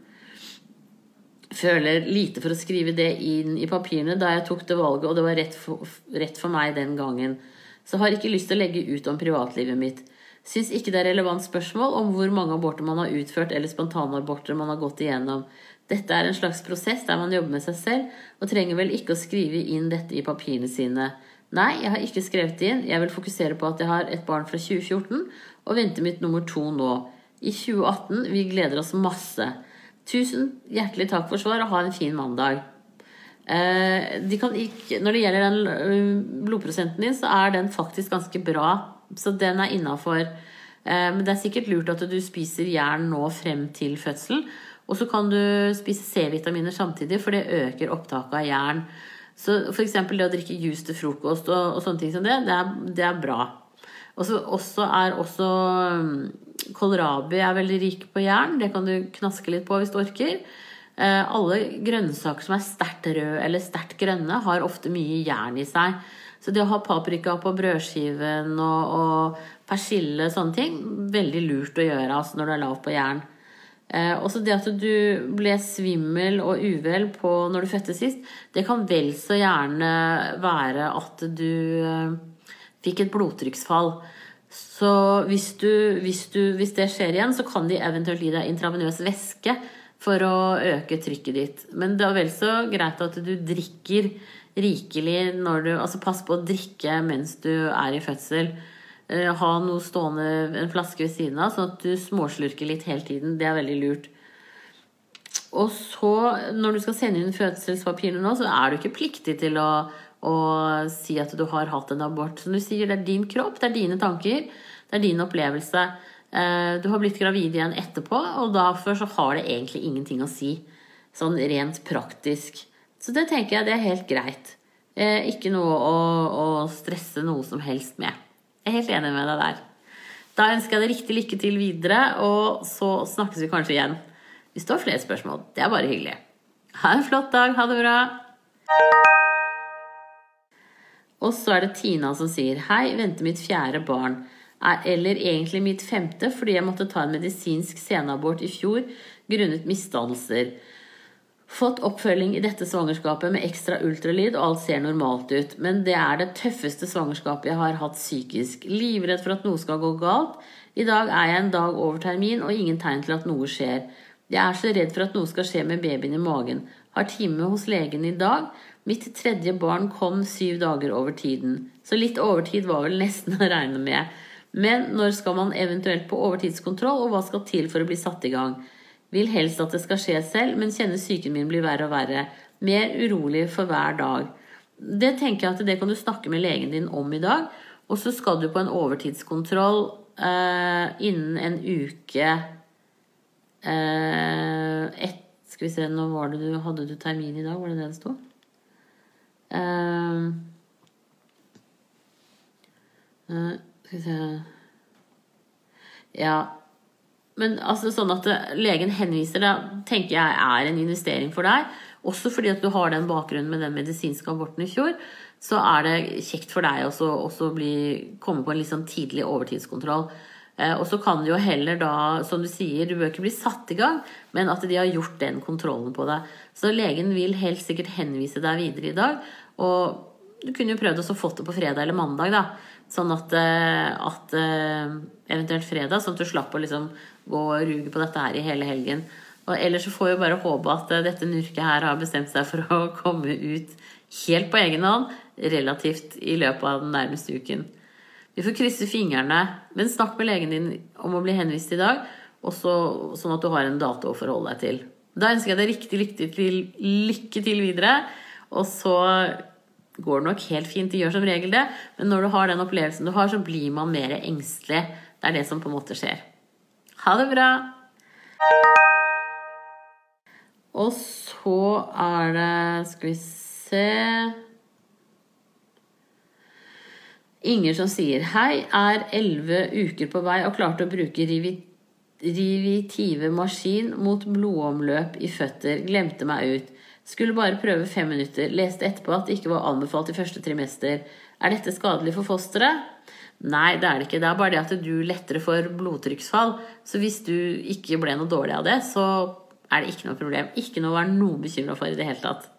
Føler lite for å skrive det inn i papirene da jeg tok det valget, og det var rett for, rett for meg den gangen. Så har ikke lyst til å legge ut om privatlivet mitt. Syns ikke det er relevant spørsmål om hvor mange aborter man har utført eller spontanaborter man har gått igjennom. Dette er en slags prosess der man jobber med seg selv, og trenger vel ikke å skrive inn dette i papirene sine. Nei, jeg har ikke skrevet det inn. Jeg vil fokusere på at jeg har et barn fra 2014 og venter mitt nummer to nå. I 2018. Vi gleder oss masse. Tusen hjertelig takk for svar, og ha en fin mandag. Eh, de ikke, når det gjelder den øh, blodprosenten din, så er den faktisk ganske bra. Så den er innafor. Eh, men det er sikkert lurt at du spiser jern nå frem til fødsel. Og så kan du spise C-vitaminer samtidig, for det øker opptaket av jern. Så f.eks. det å drikke juice til frokost og, og sånne ting som det, det er, det er bra. Og så er også mm, Kålrabi er veldig rik på jern. Det kan du knaske litt på hvis du orker. Eh, alle grønnsaker som er sterkt røde eller sterkt grønne, har ofte mye jern i seg. Så det å ha paprika på brødskiven og, og persille sånne ting, veldig lurt å gjøre altså, når du er lav på jern. Eh, også det at du ble svimmel og uvel på når du fødte sist, det kan vel så gjerne være at du eh, fikk et blodtrykksfall. Så hvis, du, hvis, du, hvis, det skjer igjen, så kan de eventuelt gi deg intravenøs væske for å øke trykket ditt. Men det er vel så greit at du drikker rikelig når du Altså pass på å drikke mens du er i fødsel. Eh, ha noe stående, en flaske ved siden av, sånn at du småslurker litt hele tiden. Det er veldig lurt. Og så, når du skal sende inn fødselspapirene nå, så er du ikke pliktig til å, å, si at du har hatt en abort. Som du sier, det er din kropp, det er dine tanker, det er din opplevelse. Eh, du har blitt gravid igjen etterpå, og derfor så har det egentlig ingenting å si. Sånn rent praktisk. Så det tenker jeg det er helt greit. Eh, ikke noe å, å stresse noe som helst med. Jeg er helt enig med deg der. Da ønsker jeg deg riktig lykke til videre, og så snakkes vi kanskje igjen. Hvis du har flere spørsmål. Det er bare hyggelig. Ha en flott dag. Ha det bra. Og så er det Tina som sier Hei, venter mitt fjerde barn. Eller egentlig mitt femte, fordi jeg måtte ta en medisinsk senabort i fjor grunnet misdannelser. Fått oppfølging i dette svangerskapet med ekstra ultralyd, og alt ser normalt ut. Men det er det tøffeste svangerskapet jeg har hatt psykisk. Livredd for at noe skal gå galt. I dag er jeg en dag over termin, og ingen tegn til at noe skjer. Jeg er så redd for at noe skal skje med babyen i magen. Har time hos legen i dag. Mitt tredje barn kom syv dager over tiden. Så litt overtid var vel nesten å regne med. Men når skal man eventuelt på overtidskontroll, og hva skal til for å bli satt i gang? Vil helst at det skal skje selv, men kjenner psyken min blir verre og verre. Mer urolig for hver dag. Det tenker jeg at det kan du snakke med legen din om i dag. Og så skal du på en overtidskontroll eh, innen en uke eh, et, Skal vi se, nå var det du, hadde du termin i dag? Var det det det sto? Eh, eh skal vi se Ja, men altså sånn at legen henviser deg, tenker jeg er en investering for deg. Også fordi at du har den bakgrunnen med den medisinske aborten i fjor. Så er det kjekt for deg også å komme på en litt sånn tidlig overtidskontroll. Eh, og så kan du jo heller da, som du sier, du bør ikke bli satt i gang, men at de har gjort den kontrollen på deg. Så legen vil helt sikkert henvise deg videre i dag. Og du kunne jo prøvd å få det på fredag eller mandag, da. Sånn at, eh, at eh, eventuelt fredag, sånn at du slapp å liksom gå og ruge på dette her i hele helgen. Og ellers så får vi bare håpe at eh, dette nurket her har bestemt seg for å komme ut helt på egen hånd relativt i løpet av den nærmeste uken. Vi får krysse fingrene, men snakk med legen din om å bli henvist i dag, også, sånn at du har en dato å forholde deg til. Da ønsker jeg deg riktig lykke til, lykke til videre. Og så går det nok helt fint. De gjør som regel det. Men når du har den opplevelsen du har, så blir man mer engstelig. Det er det som på en måte skjer. Ha det bra! Og så er det Skal vi se Inger som sier Hei, er elleve uker på vei og klarte å bruke rivitive maskin mot blodomløp i føtter. Glemte meg ut. Skulle bare prøve fem minutter. Leste etterpå at det ikke var anbefalt i første trimester. Er dette skadelig for fosteret? Nei, det er det ikke. Det er bare det at du lettere får blodtrykksfall. Så hvis du ikke ble noe dårlig av det, så er det ikke noe problem. Ikke noe å være noe bekymra for i det hele tatt.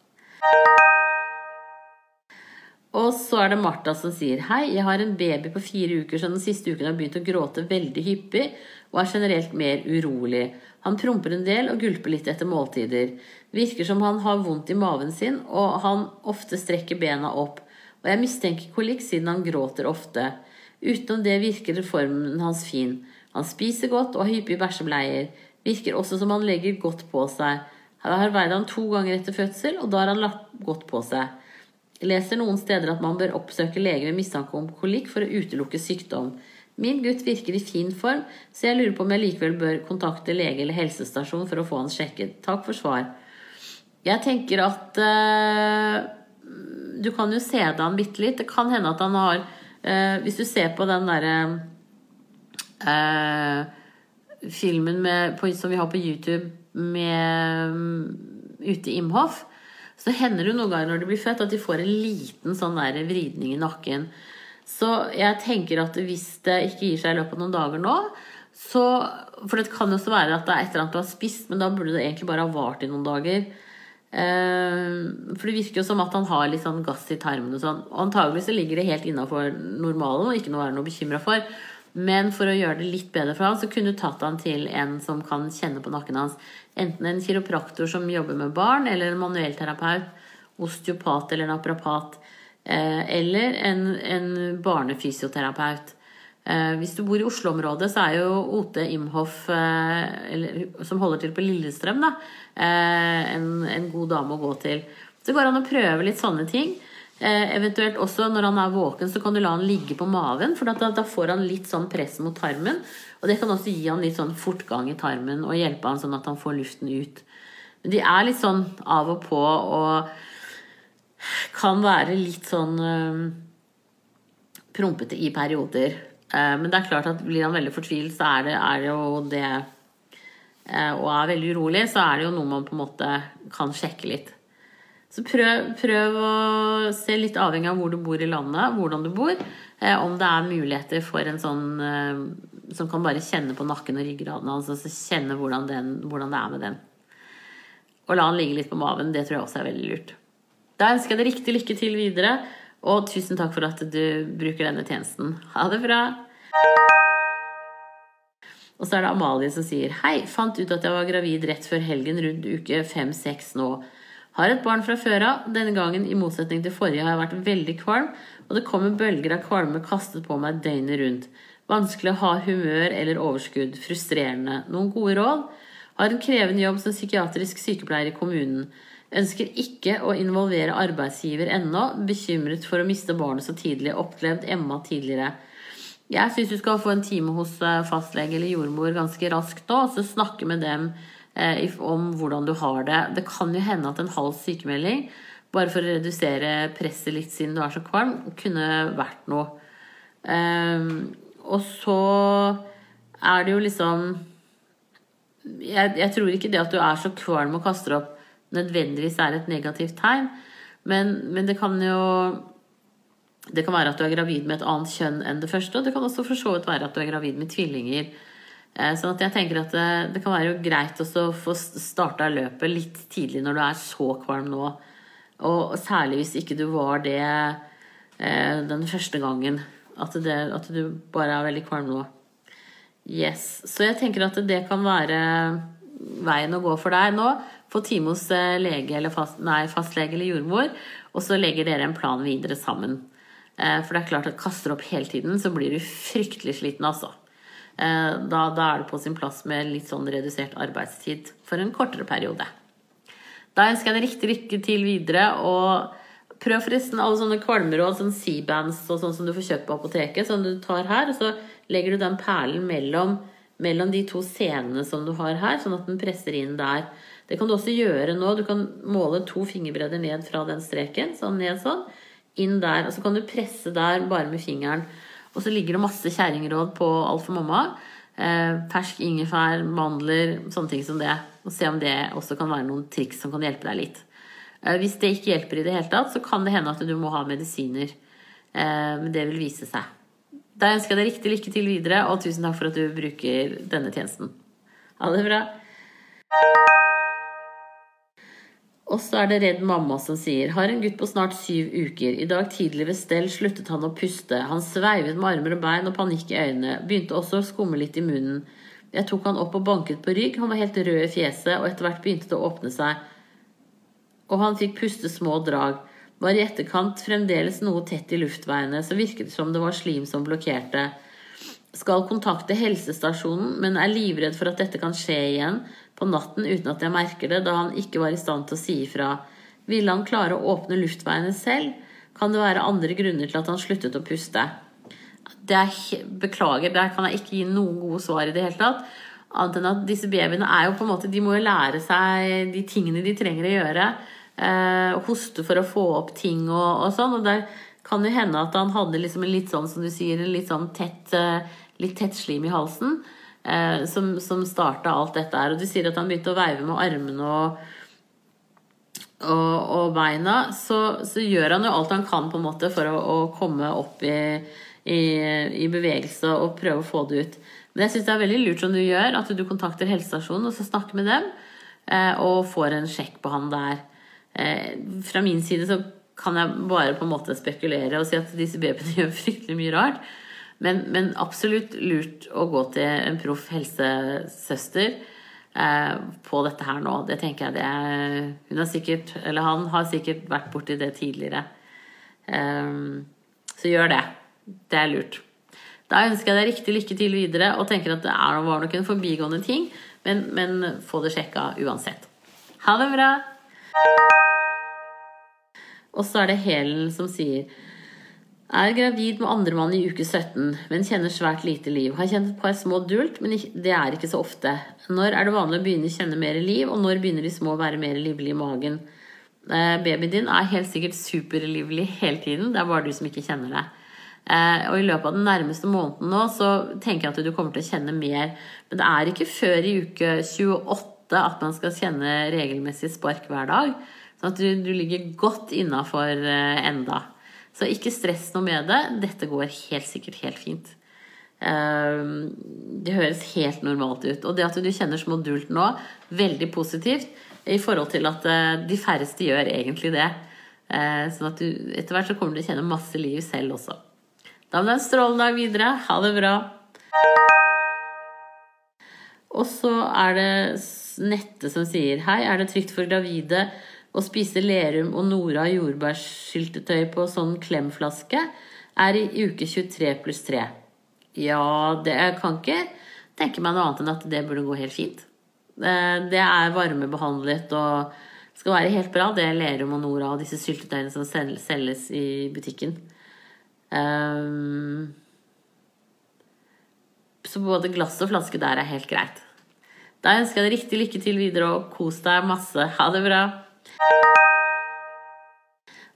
Og så er det Martha som sier Hei, jeg har en baby på fire uker som den siste uken har begynt å gråte veldig hyppig og er generelt mer urolig. Han promper en del og gulper litt etter måltider. Virker som han har vondt i maven sin, og han ofte strekker bena opp. Og jeg mistenker kolikk siden han gråter ofte. Utenom det virker formen hans fin. Han spiser godt og har hyppige bæsjebleier. Virker også som han legger godt på seg. Her har veid han to ganger etter fødsel, og da har han lagt godt på seg. Jeg leser noen steder at man bør oppsøke lege med mistanke om kolikk for å utelukke sykdom. Min gutt virker i fin form, så jeg lurer på om jeg likevel bør kontakte lege eller helsestasjon for å få han sjekket. Takk for svar. Jeg tenker at uh, Du kan jo se det an bitte litt. Det kan hende at han har eh, Hvis du ser på den derre eh, filmen med, på, som vi har på YouTube med um, Ute i Imhoff, så hender det noen ganger når de blir født, at de får en liten sånn der vridning i nakken. Så jeg tenker at hvis det ikke gir seg i løpet av noen dager nå, så For det kan jo også være at det er et eller annet du har spist, men da burde det egentlig bare ha vart i noen dager. Eh, for det virker jo som at han har litt sånn gass i tarmen og sånn. Antagelig så ligger det helt innafor normalen og ikke noe å være noe bekymra for. Men for å gjøre det litt bedre for han, så kunne du tatt han til en som kan kjenne på nakken hans. Enten en kiropraktor som jobber med barn, eller en manuellterapeut, osteopat eller naprapat. Eh, eller en, en barnefysioterapeut. Eh, hvis du bor i Oslo-området, så er jo Ote Imhoff, eh, som holder til på Lillestrøm, da, en, en, god dame å gå til. Så går han og prøver litt sånne ting. eventuelt også når han er våken, så kan du la han ligge på maven, for da, da får han litt sånn press mot tarmen. Og det kan også gi han litt sånn fortgang i tarmen og hjelpe han sånn at han får luften ut. Men de er litt sånn av og på og kan være litt sånn prompete i perioder. Uh, men det er klart at blir han veldig fortvilt, så er det, er det jo det uh, Og er veldig urolig, så er det jo noe man på en måte kan sjekke litt. Så prøv, prøv å se litt avhengig av hvor du bor i landet, hvordan du bor, uh, om det er muligheter for en sånn som kan bare kjenne på nakken og ryggraden hans, altså kjenne hvordan, den, hvordan det er med den. Og la han ligge litt på maven. Det tror jeg også er veldig lurt. Da ønsker jeg deg riktig lykke til videre, og tusen takk for at du bruker denne tjenesten. Ha det bra! Og så er det Amalie som sier Hei, fant ut at jeg var gravid rett før helgen rundt uke 5-6 nå. Har et barn fra før av. Denne gangen, i motsetning til forrige, har jeg vært veldig kvalm, og det kommer bølger av kvalme kastet på meg døgnet rundt. Vanskelig å ha humør eller overskudd. Frustrerende. Noen gode råd? Har en krevende jobb som psykiatrisk sykepleier i kommunen. Ønsker ikke å involvere arbeidsgiver ennå. Bekymret for å miste barnet så tidlig. Opplevd Emma tidligere. Jeg syns du skal få en time hos eh, fastlege eller jordmor ganske raskt nå, og så snakke med dem eh, om hvordan du har det. Det kan jo hende at en halv sykemelding, bare for å redusere presset litt siden du er så kvalm, kunne vært noe. Um, og så er det jo liksom jeg, jeg, tror ikke det at du er så kvalm og kaster opp nødvendigvis er et negativt tegn. Men, men, det kan jo Det kan være at du er gravid med et annet kjønn enn det første. Og det kan også for så vidt være at du er gravid med tvillinger. Eh, sånn at jeg tenker at det, det kan være greit å få starta løpet litt tidlig når du er så kvalm nå. Og særlig hvis ikke du var det eh, den første gangen. At, det, at du bare er veldig kvalm nå. Yes. Så jeg tenker at det kan være veien å gå for deg nå. Få time hos eh, lege eller fast, nei, fastlege eller jordmor, og så legger dere en plan videre sammen. Eh, for det er klart at kaster opp hele tiden, så blir du fryktelig sliten, altså. Eh, da, da er det på sin plass med litt sånn redusert arbeidstid for en kortere periode. Da ønsker jeg deg riktig lykke til videre. og Prøv forresten alle sånne kvalmeråd, sånn C-bands og sånn som du får kjøpt på apoteket, som du tar her. Og så legger du den perlen mellom, mellom de to scenene som du har her, sånn at den presser inn der. Det kan du også gjøre nå. Du kan måle to fingerbredder ned fra den streken. Sånn ned sånn. Inn der. Og så kan du presse der bare med fingeren. Og så ligger det masse kjerringråd på Alt for mamma. Eh, ingefær, mandler, sånne ting som det. Og se om det også kan være noen triks som kan hjelpe deg litt. Eh, hvis det ikke hjelper i det hele tatt, så kan det hende at du må ha medisiner. Eh, men det vil vise seg. Da ønsker jeg deg riktig lykke til videre, og tusen takk for at du bruker denne tjenesten. Ha det bra. Og så er det Redd mamma som sier Har en gutt på snart syv uker. I dag tidlig ved stell sluttet han å puste. Han sveivet med armer og bein og panikk i øynene. Begynte også å skumme litt i munnen. Jeg tok han opp og banket på rygg. Han var helt rød i fjeset, og etter hvert begynte det å åpne seg. Og han fikk puste små drag. Var i etterkant fremdeles noe tett i luftveiene, så virket det som det var slim som blokkerte. Skal kontakte helsestasjonen, men er livredd for at dette kan skje igjen på natten uten at jeg merker det, da han ikke var i stand til å si ifra. Ville han klare å åpne luftveiene selv? Kan det være andre grunner til at han sluttet å puste? Det er, beklager, der kan jeg ikke gi noen gode svar i det hele tatt. Annet enn at disse babyene er jo på en måte De må jo lære seg de tingene de trenger å gjøre. Eh, hoste for å få opp ting og, og sånn. Og der kan det hende at han hadde liksom en litt sånn, som du sier, en litt sånn tett, eh, litt tett slim i halsen eh, som, som starta alt dette her. Og du sier at han begynte å veive med armene og, og, og beina. Så, så, gjør han jo alt han kan på en måte for å, å komme opp i, i, i, bevegelse og prøve å få det ut. Men jeg syns det er veldig lurt som du gjør, at du kontakter helsestasjonen og så snakker med dem. Eh, og får en sjekk på han der. Eh, fra min side så kan jeg bare på en måte spekulere og si at disse babyene gjør fryktelig mye rart. Men, men, absolutt lurt å gå til en proff helsesøster eh, på dette her nå. Det tenker jeg det er, Hun har sikkert, eller han har sikkert vært borti det tidligere. Eh, så gjør det. Det er lurt. Da ønsker jeg deg riktig lykke til videre og tenker at det er, var nok en forbigående ting, men, men få det sjekka uansett. Ha det bra! Og så er det Helen som sier er gravid med andremann i uke 17, men kjenner svært lite liv. Har kjent et par små dult, men det er ikke så ofte. Når er det vanlig å begynne å kjenne mer liv, og når begynner de små å være mer livlige i magen? Eh, babyen din er helt sikkert superlivlig hele tiden, det er bare du som ikke kjenner det. Eh, og i løpet av den nærmeste måneden nå så tenker jeg at du kommer til å kjenne mer. Men det er ikke før i uke 28 at man skal kjenne regelmessig spark hver dag. Sånn at du, du ligger godt innafor eh, enda. Så ikke stress noe med det. Dette går helt sikkert helt fint. Ehm, det høres helt normalt ut. Og det at du kjenner små dult nå, veldig positivt i forhold til at eh, de færreste gjør egentlig det. Eh, sånn at du etter hvert så kommer du til å kjenne masse liv selv også. Da må du ha en strålende dag videre. Ha det bra. Og så er det Nette som sier Hei, er det trygt for gravide å spise Lerum og Nora jordbærsyltetøy på sånn klemflaske er i uke 23 pluss 3. Ja, det jeg kan ikke tenke meg noe annet enn at det burde gå helt fint. Det er varmebehandlet og skal være helt bra, det er Lerum og Nora og disse syltetøyene som selges i butikken. Um, så både glass og flaske der er helt greit. Da ønsker jeg deg riktig lykke til videre og kos deg masse. Ha det bra.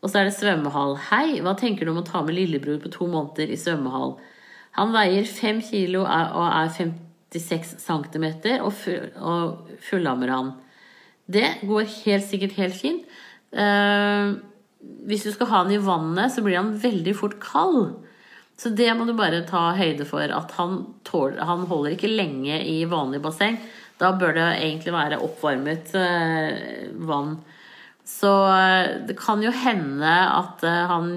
Og så er det svømmehall. Hei, hva tenker du om å ta med lillebror på to måneder i svømmehall? Han veier fem kilo og er 56 cm, og fullammer han. Det går helt sikkert helt fint. Uh, hvis du skal ha han i vannet, så blir han veldig fort kald. Så det må du bare ta høyde for. At han, tåler, han holder ikke lenge i vanlig basseng. Da bør det egentlig være oppvarmet uh, vann. Så eh, det kan jo hende at eh, han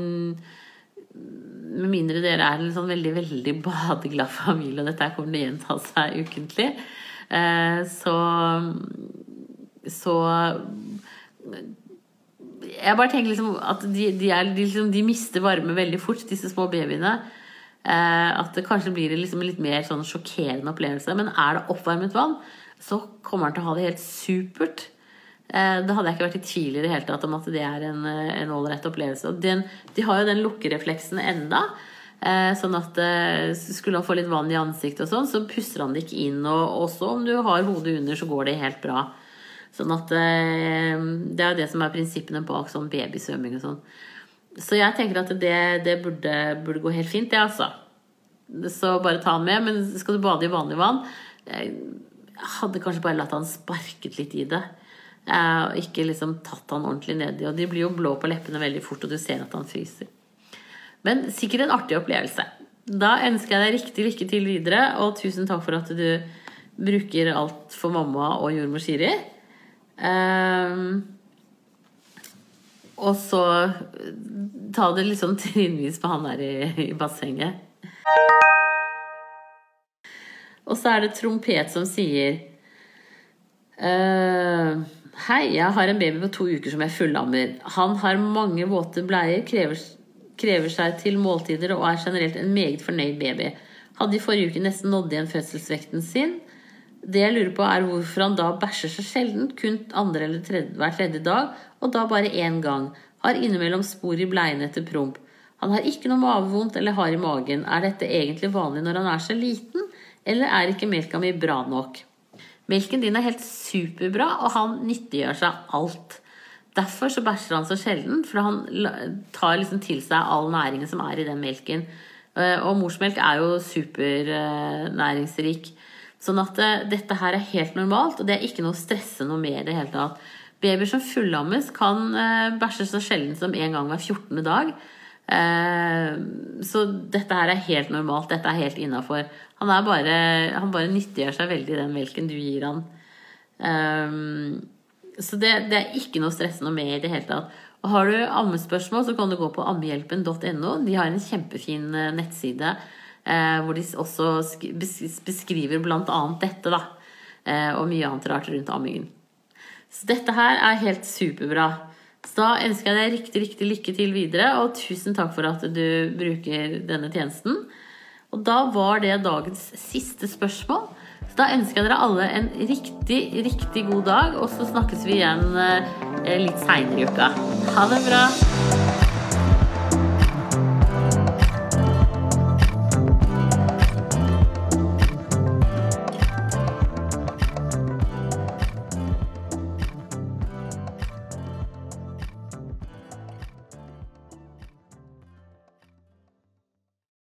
Med mindre dere er en sånn veldig, veldig badeglad familie, og dette kommer til å gjenta seg ukentlig, eh, så Så Jeg bare tenker liksom at de, de, er, de, liksom, de mister varme veldig fort, disse små babyene. At det kanskje blir liksom en litt mer sånn sjokkerende opplevelse. Men er det oppvarmet vann, så kommer han til å ha det helt supert. Eh, da hadde jeg ikke vært i tvil i det hele tatt om at det er en, eh, en ålreit opplevelse. Og den, de har jo den lukkerefleksen enda. Eh, sånn at skulle han få litt vann i ansiktet og sånn, så puster han det ikke inn. Og også om du har hodet under, så går det helt bra. Sånn at det er jo det som er prinsippene bak sånn babysvømming og sånn. Så jeg tenker at det, det burde, burde, gå helt fint, det, altså. Så bare ta han med. Men skal du bade i vanlig vann Jeg hadde kanskje bare latt han sparket litt i det. Eh, og ikke liksom tatt han ordentlig nedi. Og de blir jo blå på leppene veldig fort, og du ser at han fryser. Men sikkert en artig opplevelse. Da ønsker jeg deg riktig lykke til videre, og tusen takk for at du bruker alt for mamma og jordmor Siri. Um, og så ta det litt sånn trinnvis på han der i, i bassenget. Og så er det trompet som sier uh, Hei, jeg har en baby på to uker som jeg fullammer. Han har mange våte bleier, krever, krever seg til måltider og er generelt en meget fornøyd baby. Hadde i forrige uke nesten nådd igjen fødselsvekten sin. Det jeg lurer på, er hvorfor han da bæsjer så sjelden, kun andre eller tredje, hver tredje dag, og da bare én gang. Har innimellom spor i bleiene etter promp. Han har ikke noe mavevondt eller har i magen. Er dette egentlig vanlig når han er så liten, eller er ikke melka mi bra nok? Melken din er helt superbra, og han nyttiggjør seg alt. Derfor så bæsjer han så sjelden, for han tar liksom til seg all næringen som er i den melken. Eh, og morsmelk er jo supernæringsrik. Sånn at eh, dette her er helt normalt, og det er ikke noe å stresse noe med i det hele tatt. Babyer som fullammes kan eh, bæsje så sjelden som en gang hver 14. dag. Eh, så dette her er helt normalt. Dette er helt innafor. Han, bare, han bare nyttiggjør seg veldig den melken du gir han. Så det, det er ikke noe stressende med i det hele tatt. Og har du ammespørsmål, så kan du gå på ammehjelpen.no. De har en kjempefin nettside Eh, hvor de også beskriver bl.a. dette, da. Eh, og mye annet rart rundt ammingen. Så dette her er helt superbra. Så da ønsker jeg deg riktig, riktig lykke til videre, og tusen takk for at du bruker denne tjenesten. Og da var det dagens siste spørsmål. Så da ønsker jeg dere alle en riktig, riktig god dag, og så snakkes vi igjen eh, litt seinere i uka. Ha det bra!